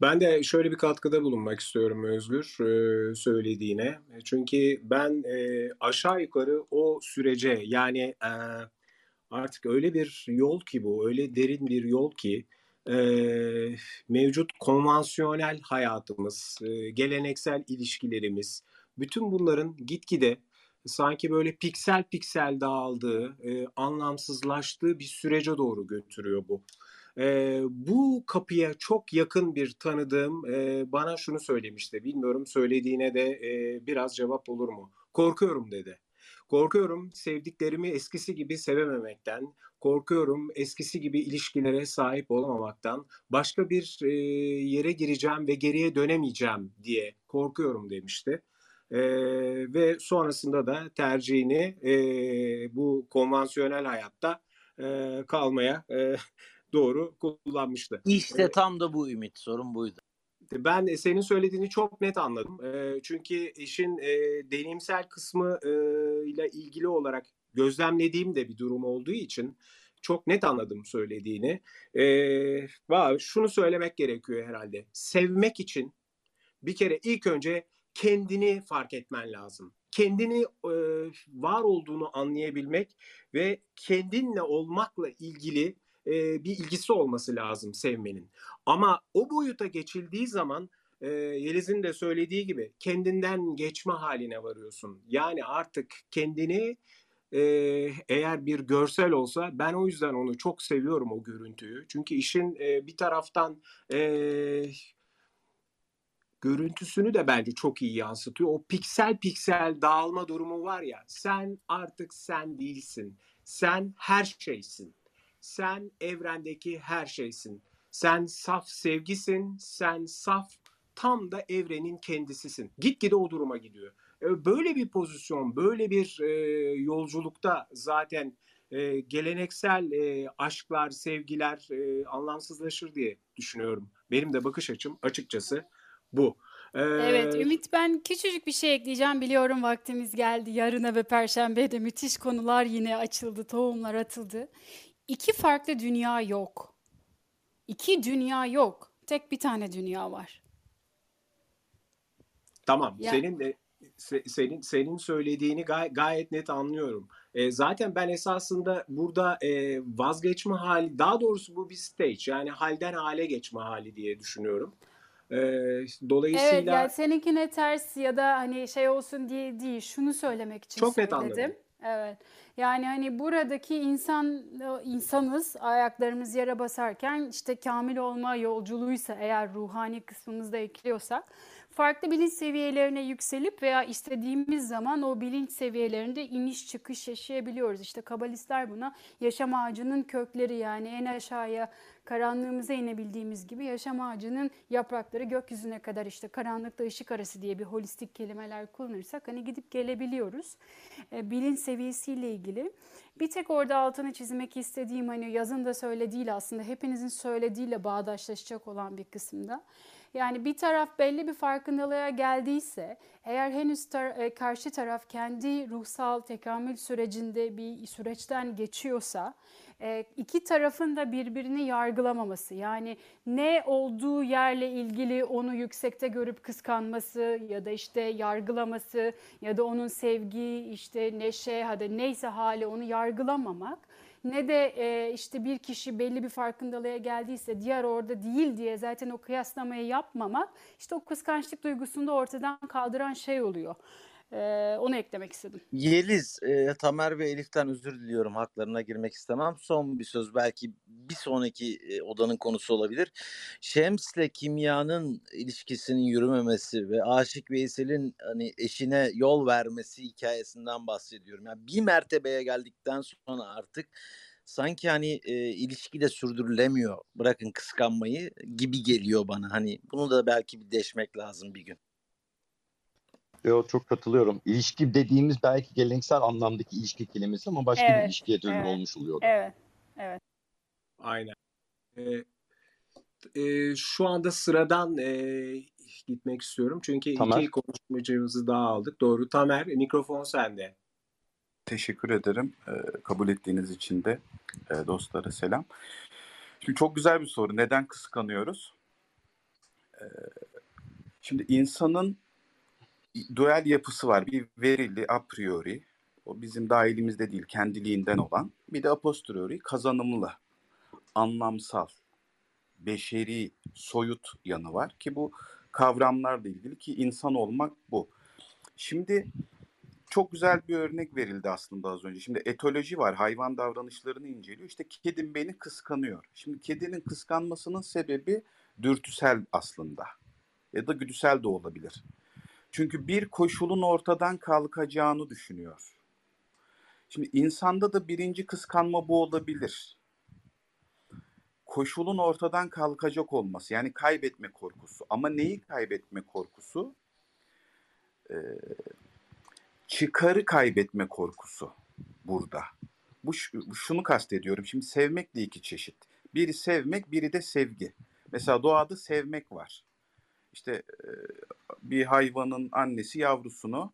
Ben de şöyle bir katkıda bulunmak istiyorum Özgür e, söylediğine. Çünkü ben e, aşağı yukarı o sürece yani e, artık öyle bir yol ki bu, öyle derin bir yol ki mevcut konvansiyonel hayatımız, geleneksel ilişkilerimiz, bütün bunların gitgide sanki böyle piksel piksel dağıldığı, anlamsızlaştığı bir sürece doğru götürüyor bu. E, bu kapıya çok yakın bir tanıdığım e, bana şunu söylemişti. Bilmiyorum söylediğine de e, biraz cevap olur mu? Korkuyorum dedi. Korkuyorum sevdiklerimi eskisi gibi sevememekten, korkuyorum eskisi gibi ilişkilere sahip olamamaktan, başka bir e, yere gireceğim ve geriye dönemeyeceğim diye korkuyorum demişti. E, ve sonrasında da tercihini e, bu konvansiyonel hayatta e, kalmaya e, doğru kullanmıştı. İşte tam da bu ümit. Sorun buydu. Ben senin söylediğini çok net anladım. Çünkü işin deneyimsel kısmı ile ilgili olarak gözlemlediğim de bir durum olduğu için çok net anladım söylediğini. Şunu söylemek gerekiyor herhalde. Sevmek için bir kere ilk önce kendini fark etmen lazım. Kendini var olduğunu anlayabilmek ve kendinle olmakla ilgili e, bir ilgisi olması lazım sevmenin. Ama o boyuta geçildiği zaman e, Yeliz'in de söylediği gibi kendinden geçme haline varıyorsun. Yani artık kendini e, eğer bir görsel olsa ben o yüzden onu çok seviyorum o görüntüyü. Çünkü işin e, bir taraftan e, görüntüsünü de bence çok iyi yansıtıyor. O piksel piksel dağılma durumu var ya sen artık sen değilsin. Sen her şeysin. Sen evrendeki her şeysin. Sen saf sevgisin, sen saf tam da evrenin kendisisin. Gitgide o duruma gidiyor. E, böyle bir pozisyon, böyle bir e, yolculukta zaten e, geleneksel aşklar, sevgiler anlamsızlaşır diye düşünüyorum. Benim de bakış açım açıkçası bu. Evet Ümit ben küçücük bir şey ekleyeceğim. Biliyorum vaktimiz geldi. Yarına ve Perşembe'ye de müthiş konular yine açıldı. Tohumlar atıldı. İki farklı dünya yok. İki dünya yok. Tek bir tane dünya var. Tamam. Ya. Senin de senin senin söylediğini gay, gayet net anlıyorum. E, zaten ben esasında burada e, vazgeçme hali, daha doğrusu bu bir stage yani halden hale geçme hali diye düşünüyorum. E, dolayısıyla Evet yani seninkine ters ya da hani şey olsun diye değil. Şunu söylemek için çok söyledim. net anladım. Evet. Yani hani buradaki insan insanız ayaklarımız yere basarken işte kamil olma yolculuğuysa eğer ruhani kısmımızda ekliyorsak farklı bilinç seviyelerine yükselip veya istediğimiz zaman o bilinç seviyelerinde iniş çıkış yaşayabiliyoruz. İşte kabalistler buna yaşam ağacının kökleri yani en aşağıya karanlığımıza inebildiğimiz gibi yaşam ağacının yaprakları gökyüzüne kadar işte karanlıkta ışık arası diye bir holistik kelimeler kullanırsak hani gidip gelebiliyoruz. E, bilinç seviyesiyle ilgili. Bir tek orada altını çizmek istediğim hani yazın da söylediğiyle aslında hepinizin söylediğiyle bağdaşlaşacak olan bir kısımda. Yani bir taraf belli bir farkındalığa geldiyse, eğer henüz tar- e, karşı taraf kendi ruhsal tekamül sürecinde bir süreçten geçiyorsa, e, iki tarafın da birbirini yargılamaması, yani ne olduğu yerle ilgili onu yüksekte görüp kıskanması ya da işte yargılaması ya da onun sevgi, işte neşe, hadi neyse hali onu yargılamamak ne de e, işte bir kişi belli bir farkındalığa geldiyse diğer orada değil diye zaten o kıyaslamayı yapmamak işte o kıskançlık duygusunu da ortadan kaldıran şey oluyor. Onu eklemek istedim. Yeliz, e, Tamer ve Elif'ten özür diliyorum. Haklarına girmek istemem. Son bir söz belki bir sonraki e, odanın konusu olabilir. Şems'le kimyanın ilişkisinin yürümemesi ve Aşık Veysel'in hani eşine yol vermesi hikayesinden bahsediyorum. Yani bir mertebeye geldikten sonra artık sanki hani e, ilişki de sürdürülemiyor. Bırakın kıskanmayı gibi geliyor bana. Hani bunu da belki bir deşmek lazım bir gün. Yo, çok katılıyorum. İlişki dediğimiz belki geleneksel anlamdaki ilişki kelimesi ama başka bir Evet, ilişkiye dönüm evet, olmuş oluyor. evet, evet. Aynen. Ee, e, şu anda sıradan e, gitmek istiyorum. Çünkü Tamer. iki konuşmacımızı daha aldık. Doğru. Tamer, mikrofon sende. Teşekkür ederim. Ee, kabul ettiğiniz için de e, dostlara selam. Şimdi çok güzel bir soru. Neden kıskanıyoruz? Ee, şimdi insanın dual yapısı var. Bir verili a priori. O bizim dahilimizde değil, kendiliğinden olan. Bir de a posteriori kazanımlı, anlamsal, beşeri, soyut yanı var ki bu kavramlarla ilgili ki insan olmak bu. Şimdi çok güzel bir örnek verildi aslında az önce. Şimdi etoloji var. Hayvan davranışlarını inceliyor. İşte kedim beni kıskanıyor. Şimdi kedinin kıskanmasının sebebi dürtüsel aslında. Ya da güdüsel de olabilir. Çünkü bir koşulun ortadan kalkacağını düşünüyor. Şimdi insanda da birinci kıskanma bu olabilir. Koşulun ortadan kalkacak olması yani kaybetme korkusu. Ama neyi kaybetme korkusu? Ee, çıkarı kaybetme korkusu burada. Bu şu- şunu kastediyorum. Şimdi sevmek de iki çeşit. Biri sevmek, biri de sevgi. Mesela doğada sevmek var. İşte e, bir hayvanın annesi yavrusunu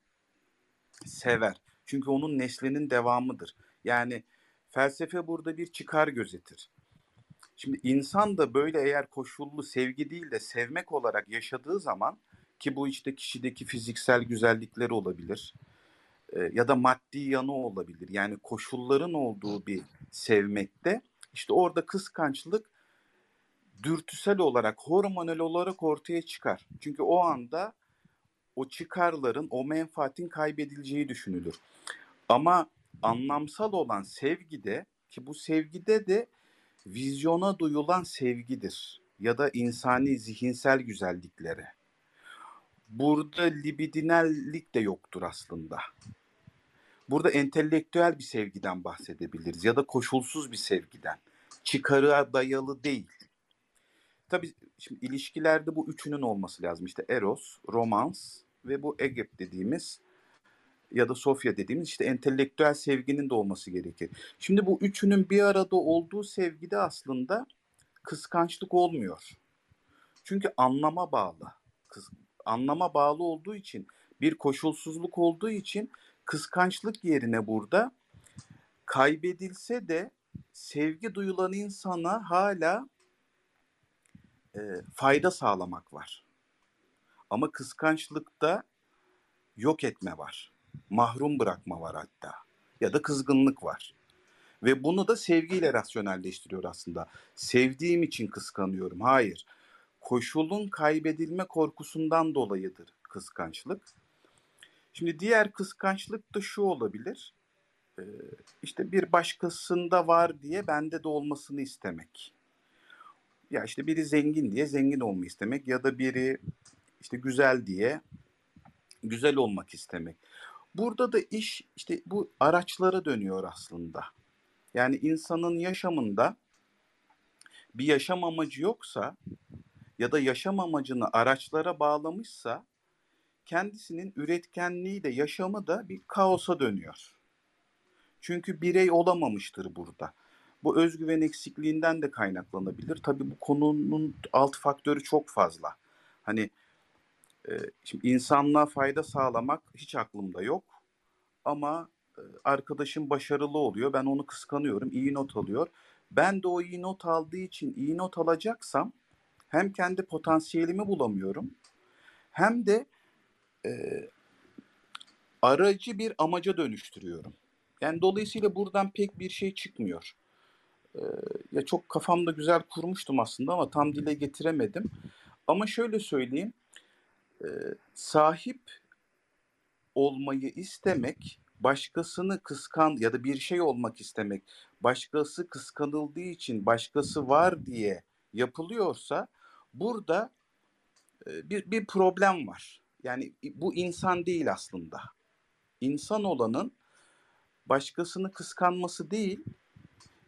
sever. Çünkü onun neslinin devamıdır. Yani felsefe burada bir çıkar gözetir. Şimdi insan da böyle eğer koşullu sevgi değil de sevmek olarak yaşadığı zaman ki bu işte kişideki fiziksel güzellikleri olabilir e, ya da maddi yanı olabilir. Yani koşulların olduğu bir sevmekte işte orada kıskançlık dürtüsel olarak, hormonal olarak ortaya çıkar. Çünkü o anda o çıkarların, o menfaatin kaybedileceği düşünülür. Ama anlamsal olan sevgide ki bu sevgide de vizyona duyulan sevgidir ya da insani zihinsel güzelliklere. Burada libidinellik de yoktur aslında. Burada entelektüel bir sevgiden bahsedebiliriz ya da koşulsuz bir sevgiden. Çıkarığa dayalı değil. Tabii şimdi ilişkilerde bu üçünün olması lazım. İşte eros, romans ve bu egep dediğimiz ya da sofya dediğimiz işte entelektüel sevginin de olması gerekir. Şimdi bu üçünün bir arada olduğu sevgide aslında kıskançlık olmuyor. Çünkü anlama bağlı. Kız, anlama bağlı olduğu için bir koşulsuzluk olduğu için kıskançlık yerine burada kaybedilse de sevgi duyulan insana hala e, fayda sağlamak var. Ama kıskançlıkta yok etme var. Mahrum bırakma var hatta. Ya da kızgınlık var. Ve bunu da sevgiyle rasyonelleştiriyor aslında. Sevdiğim için kıskanıyorum. Hayır. Koşulun kaybedilme korkusundan dolayıdır kıskançlık. Şimdi diğer kıskançlık da şu olabilir. Ee, işte bir başkasında var diye bende de olmasını istemek. Ya işte biri zengin diye zengin olmayı istemek ya da biri işte güzel diye güzel olmak istemek. Burada da iş işte bu araçlara dönüyor aslında. Yani insanın yaşamında bir yaşam amacı yoksa ya da yaşam amacını araçlara bağlamışsa kendisinin üretkenliği de yaşamı da bir kaosa dönüyor. Çünkü birey olamamıştır burada. Bu özgüven eksikliğinden de kaynaklanabilir. Tabii bu konunun alt faktörü çok fazla. Hani e, şimdi insanlığa fayda sağlamak hiç aklımda yok. Ama e, arkadaşım başarılı oluyor. Ben onu kıskanıyorum. iyi not alıyor. Ben de o iyi not aldığı için iyi not alacaksam hem kendi potansiyelimi bulamıyorum hem de e, aracı bir amaca dönüştürüyorum. Yani dolayısıyla buradan pek bir şey çıkmıyor. Ya çok kafamda güzel kurmuştum aslında ama tam dile getiremedim. Ama şöyle söyleyeyim, e, sahip olmayı istemek, başkasını kıskan ya da bir şey olmak istemek, başkası kıskanıldığı için başkası var diye yapılıyorsa burada e, bir, bir problem var. Yani bu insan değil aslında. İnsan olanın başkasını kıskanması değil,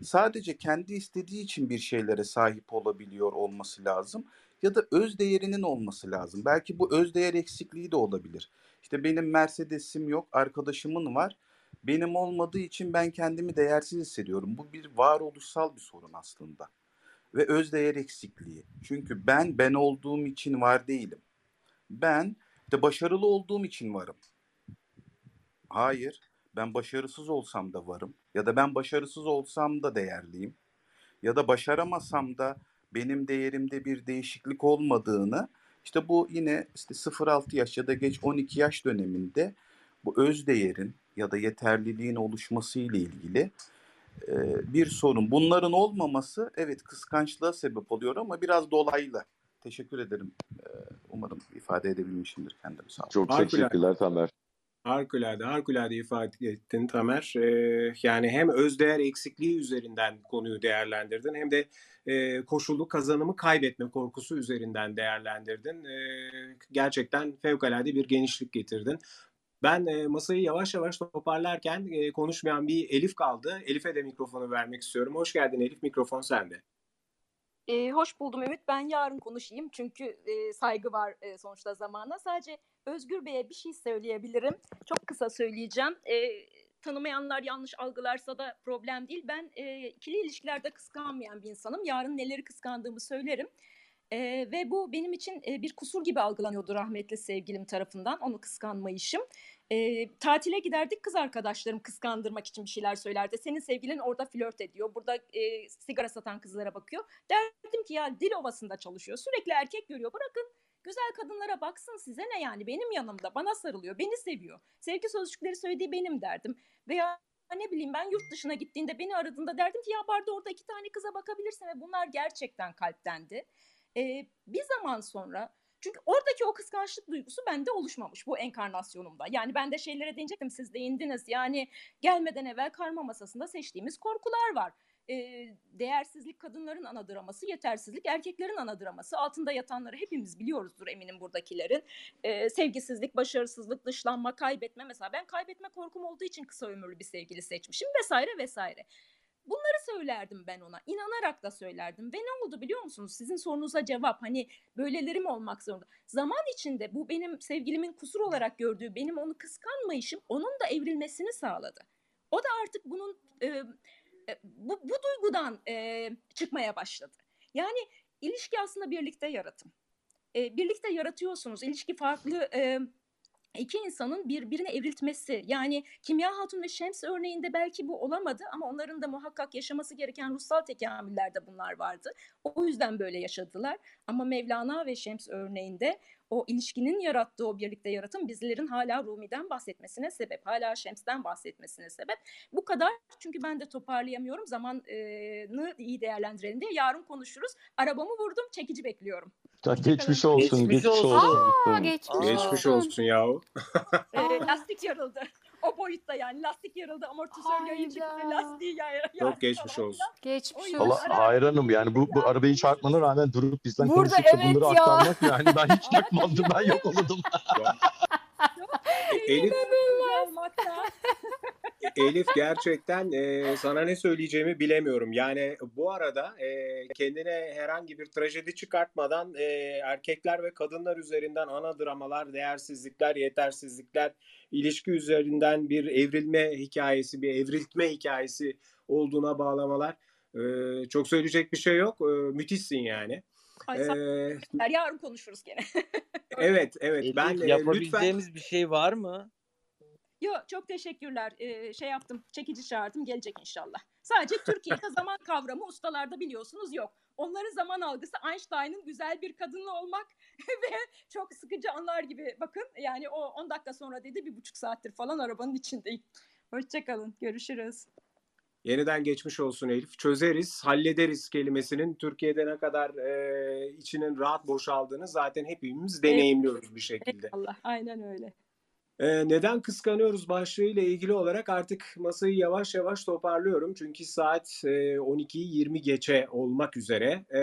sadece kendi istediği için bir şeylere sahip olabiliyor olması lazım ya da öz değerinin olması lazım. Belki bu öz değer eksikliği de olabilir. İşte benim Mercedes'im yok, arkadaşımın var. Benim olmadığı için ben kendimi değersiz hissediyorum. Bu bir varoluşsal bir sorun aslında. Ve öz değer eksikliği. Çünkü ben ben olduğum için var değilim. Ben de başarılı olduğum için varım. Hayır, ben başarısız olsam da varım. Ya da ben başarısız olsam da değerliyim. Ya da başaramasam da benim değerimde bir değişiklik olmadığını işte bu yine işte 0-6 yaş ya da geç 12 yaş döneminde bu öz değerin ya da yeterliliğin oluşması ile ilgili e, bir sorun. Bunların olmaması evet kıskançlığa sebep oluyor ama biraz dolaylı. Teşekkür ederim. E, umarım ifade edebilmişimdir kendimi. Sağ olun. Çok teşekkürler Tamer. Harikulade, harikulade ifade ettin Tamer. Ee, yani hem özdeğer eksikliği üzerinden konuyu değerlendirdin hem de e, koşullu kazanımı kaybetme korkusu üzerinden değerlendirdin. Ee, gerçekten fevkalade bir genişlik getirdin. Ben e, masayı yavaş yavaş toparlarken e, konuşmayan bir Elif kaldı. Elif'e de mikrofonu vermek istiyorum. Hoş geldin Elif, mikrofon sende. Ee, hoş buldum Ümit. Ben yarın konuşayım çünkü e, saygı var e, sonuçta zamana. Sadece Özgür Bey'e bir şey söyleyebilirim. Çok kısa söyleyeceğim. E, tanımayanlar yanlış algılarsa da problem değil. Ben e, ikili ilişkilerde kıskanmayan bir insanım. Yarın neleri kıskandığımı söylerim. E, ve bu benim için e, bir kusur gibi algılanıyordu rahmetli sevgilim tarafından. Onu kıskanmayışım. E, tatile giderdik kız arkadaşlarım kıskandırmak için bir şeyler söylerdi. Senin sevgilin orada flört ediyor. Burada e, sigara satan kızlara bakıyor. Derdim ki ya dil ovasında çalışıyor. Sürekli erkek görüyor. Bırakın güzel kadınlara baksın size ne yani benim yanımda bana sarılıyor beni seviyor. Sevgi sözcükleri söylediği benim derdim. Veya ne bileyim ben yurt dışına gittiğinde beni aradığında derdim ki ya barda orada iki tane kıza bakabilirsin ve bunlar gerçekten kalptendi. Ee, bir zaman sonra çünkü oradaki o kıskançlık duygusu bende oluşmamış bu enkarnasyonumda. Yani ben de şeylere değinecektim siz değindiniz. Yani gelmeden evvel karma masasında seçtiğimiz korkular var. E, değersizlik kadınların ana draması, yetersizlik erkeklerin ana draması. Altında yatanları hepimiz biliyoruzdur eminim buradakilerin. E, sevgisizlik, başarısızlık, dışlanma, kaybetme. Mesela ben kaybetme korkum olduğu için kısa ömürlü bir sevgili seçmişim vesaire vesaire. Bunları söylerdim ben ona. İnanarak da söylerdim. Ve ne oldu biliyor musunuz? Sizin sorunuza cevap hani böyleleri mi olmak zorunda? Zaman içinde bu benim sevgilimin kusur olarak gördüğü benim onu kıskanmayışım onun da evrilmesini sağladı. O da artık bunun e, bu, bu duygudan e, çıkmaya başladı. Yani ilişki aslında birlikte yaratım. E, birlikte yaratıyorsunuz. İlişki farklı e, iki insanın birbirine evriltmesi yani Kimya Hatun ve Şems örneğinde belki bu olamadı ama onların da muhakkak yaşaması gereken ruhsal tekamüllerde bunlar vardı. O yüzden böyle yaşadılar ama Mevlana ve Şems örneğinde o ilişkinin yarattığı o birlikte yaratım bizlerin hala Rumi'den bahsetmesine sebep, hala Şems'ten bahsetmesine sebep. Bu kadar çünkü ben de toparlayamıyorum zamanı iyi değerlendirelim diye yarın konuşuruz. Arabamı vurdum çekici bekliyorum. Geçmiş olsun, Geçmiş geçmiş olsun. olsun. Aa, geçmiş, Geçmiş olsun yahu. Ee, lastik yarıldı. O boyutta yani lastik yarıldı amortisör yayı çıktı lastiği yay- Çok geçmiş falan olsun. Geçmiş olsun. Valla hayranım yani bu, bu arabayı çarpmana rağmen durup bizden Burada konuşup da evet bunları ya. aktarmak yani ben hiç *laughs* takmazdım ben yok olurdum. çok Elif. Elif gerçekten e, sana ne söyleyeceğimi bilemiyorum. Yani bu arada e, kendine herhangi bir trajedi çıkartmadan e, erkekler ve kadınlar üzerinden ana dramalar, değersizlikler, yetersizlikler, ilişki üzerinden bir evrilme hikayesi, bir evriltme hikayesi olduğuna bağlamalar. E, çok söyleyecek bir şey yok. E, müthişsin yani. Ay E, olun. yarın konuşuruz gene. *laughs* evet, evet. Ben e, lütfen yapabileceğimiz bir şey var mı? Yo çok teşekkürler. Ee, şey yaptım, çekici çağırdım, gelecek inşallah. Sadece Türkiye'de *laughs* zaman kavramı ustalarda biliyorsunuz yok. Onların zaman algısı Einstein'ın güzel bir kadınla olmak *laughs* ve çok sıkıcı anlar gibi. Bakın yani o 10 dakika sonra dedi bir buçuk saattir falan arabanın içindeyim. Hoşçakalın, görüşürüz. Yeniden geçmiş olsun Elif. Çözeriz, hallederiz kelimesinin Türkiye'de ne kadar e, içinin rahat boşaldığını zaten hepimiz deneyimliyoruz bir şekilde. Allah, aynen öyle. E, neden kıskanıyoruz başlığıyla ilgili olarak artık masayı yavaş yavaş toparlıyorum. Çünkü saat e, 12'yi 20 geçe olmak üzere. E,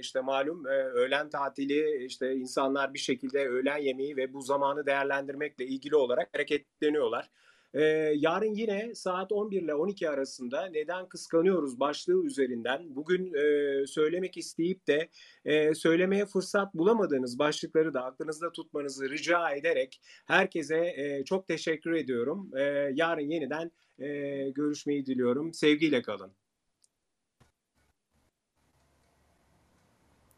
işte malum e, öğlen tatili, işte insanlar bir şekilde öğlen yemeği ve bu zamanı değerlendirmekle ilgili olarak hareketleniyorlar. Ee, yarın yine saat 11 ile 12 arasında neden kıskanıyoruz başlığı üzerinden bugün e, söylemek isteyip de e, söylemeye fırsat bulamadığınız başlıkları da aklınızda tutmanızı rica ederek herkese e, çok teşekkür ediyorum. E, yarın yeniden e, görüşmeyi diliyorum. Sevgiyle kalın.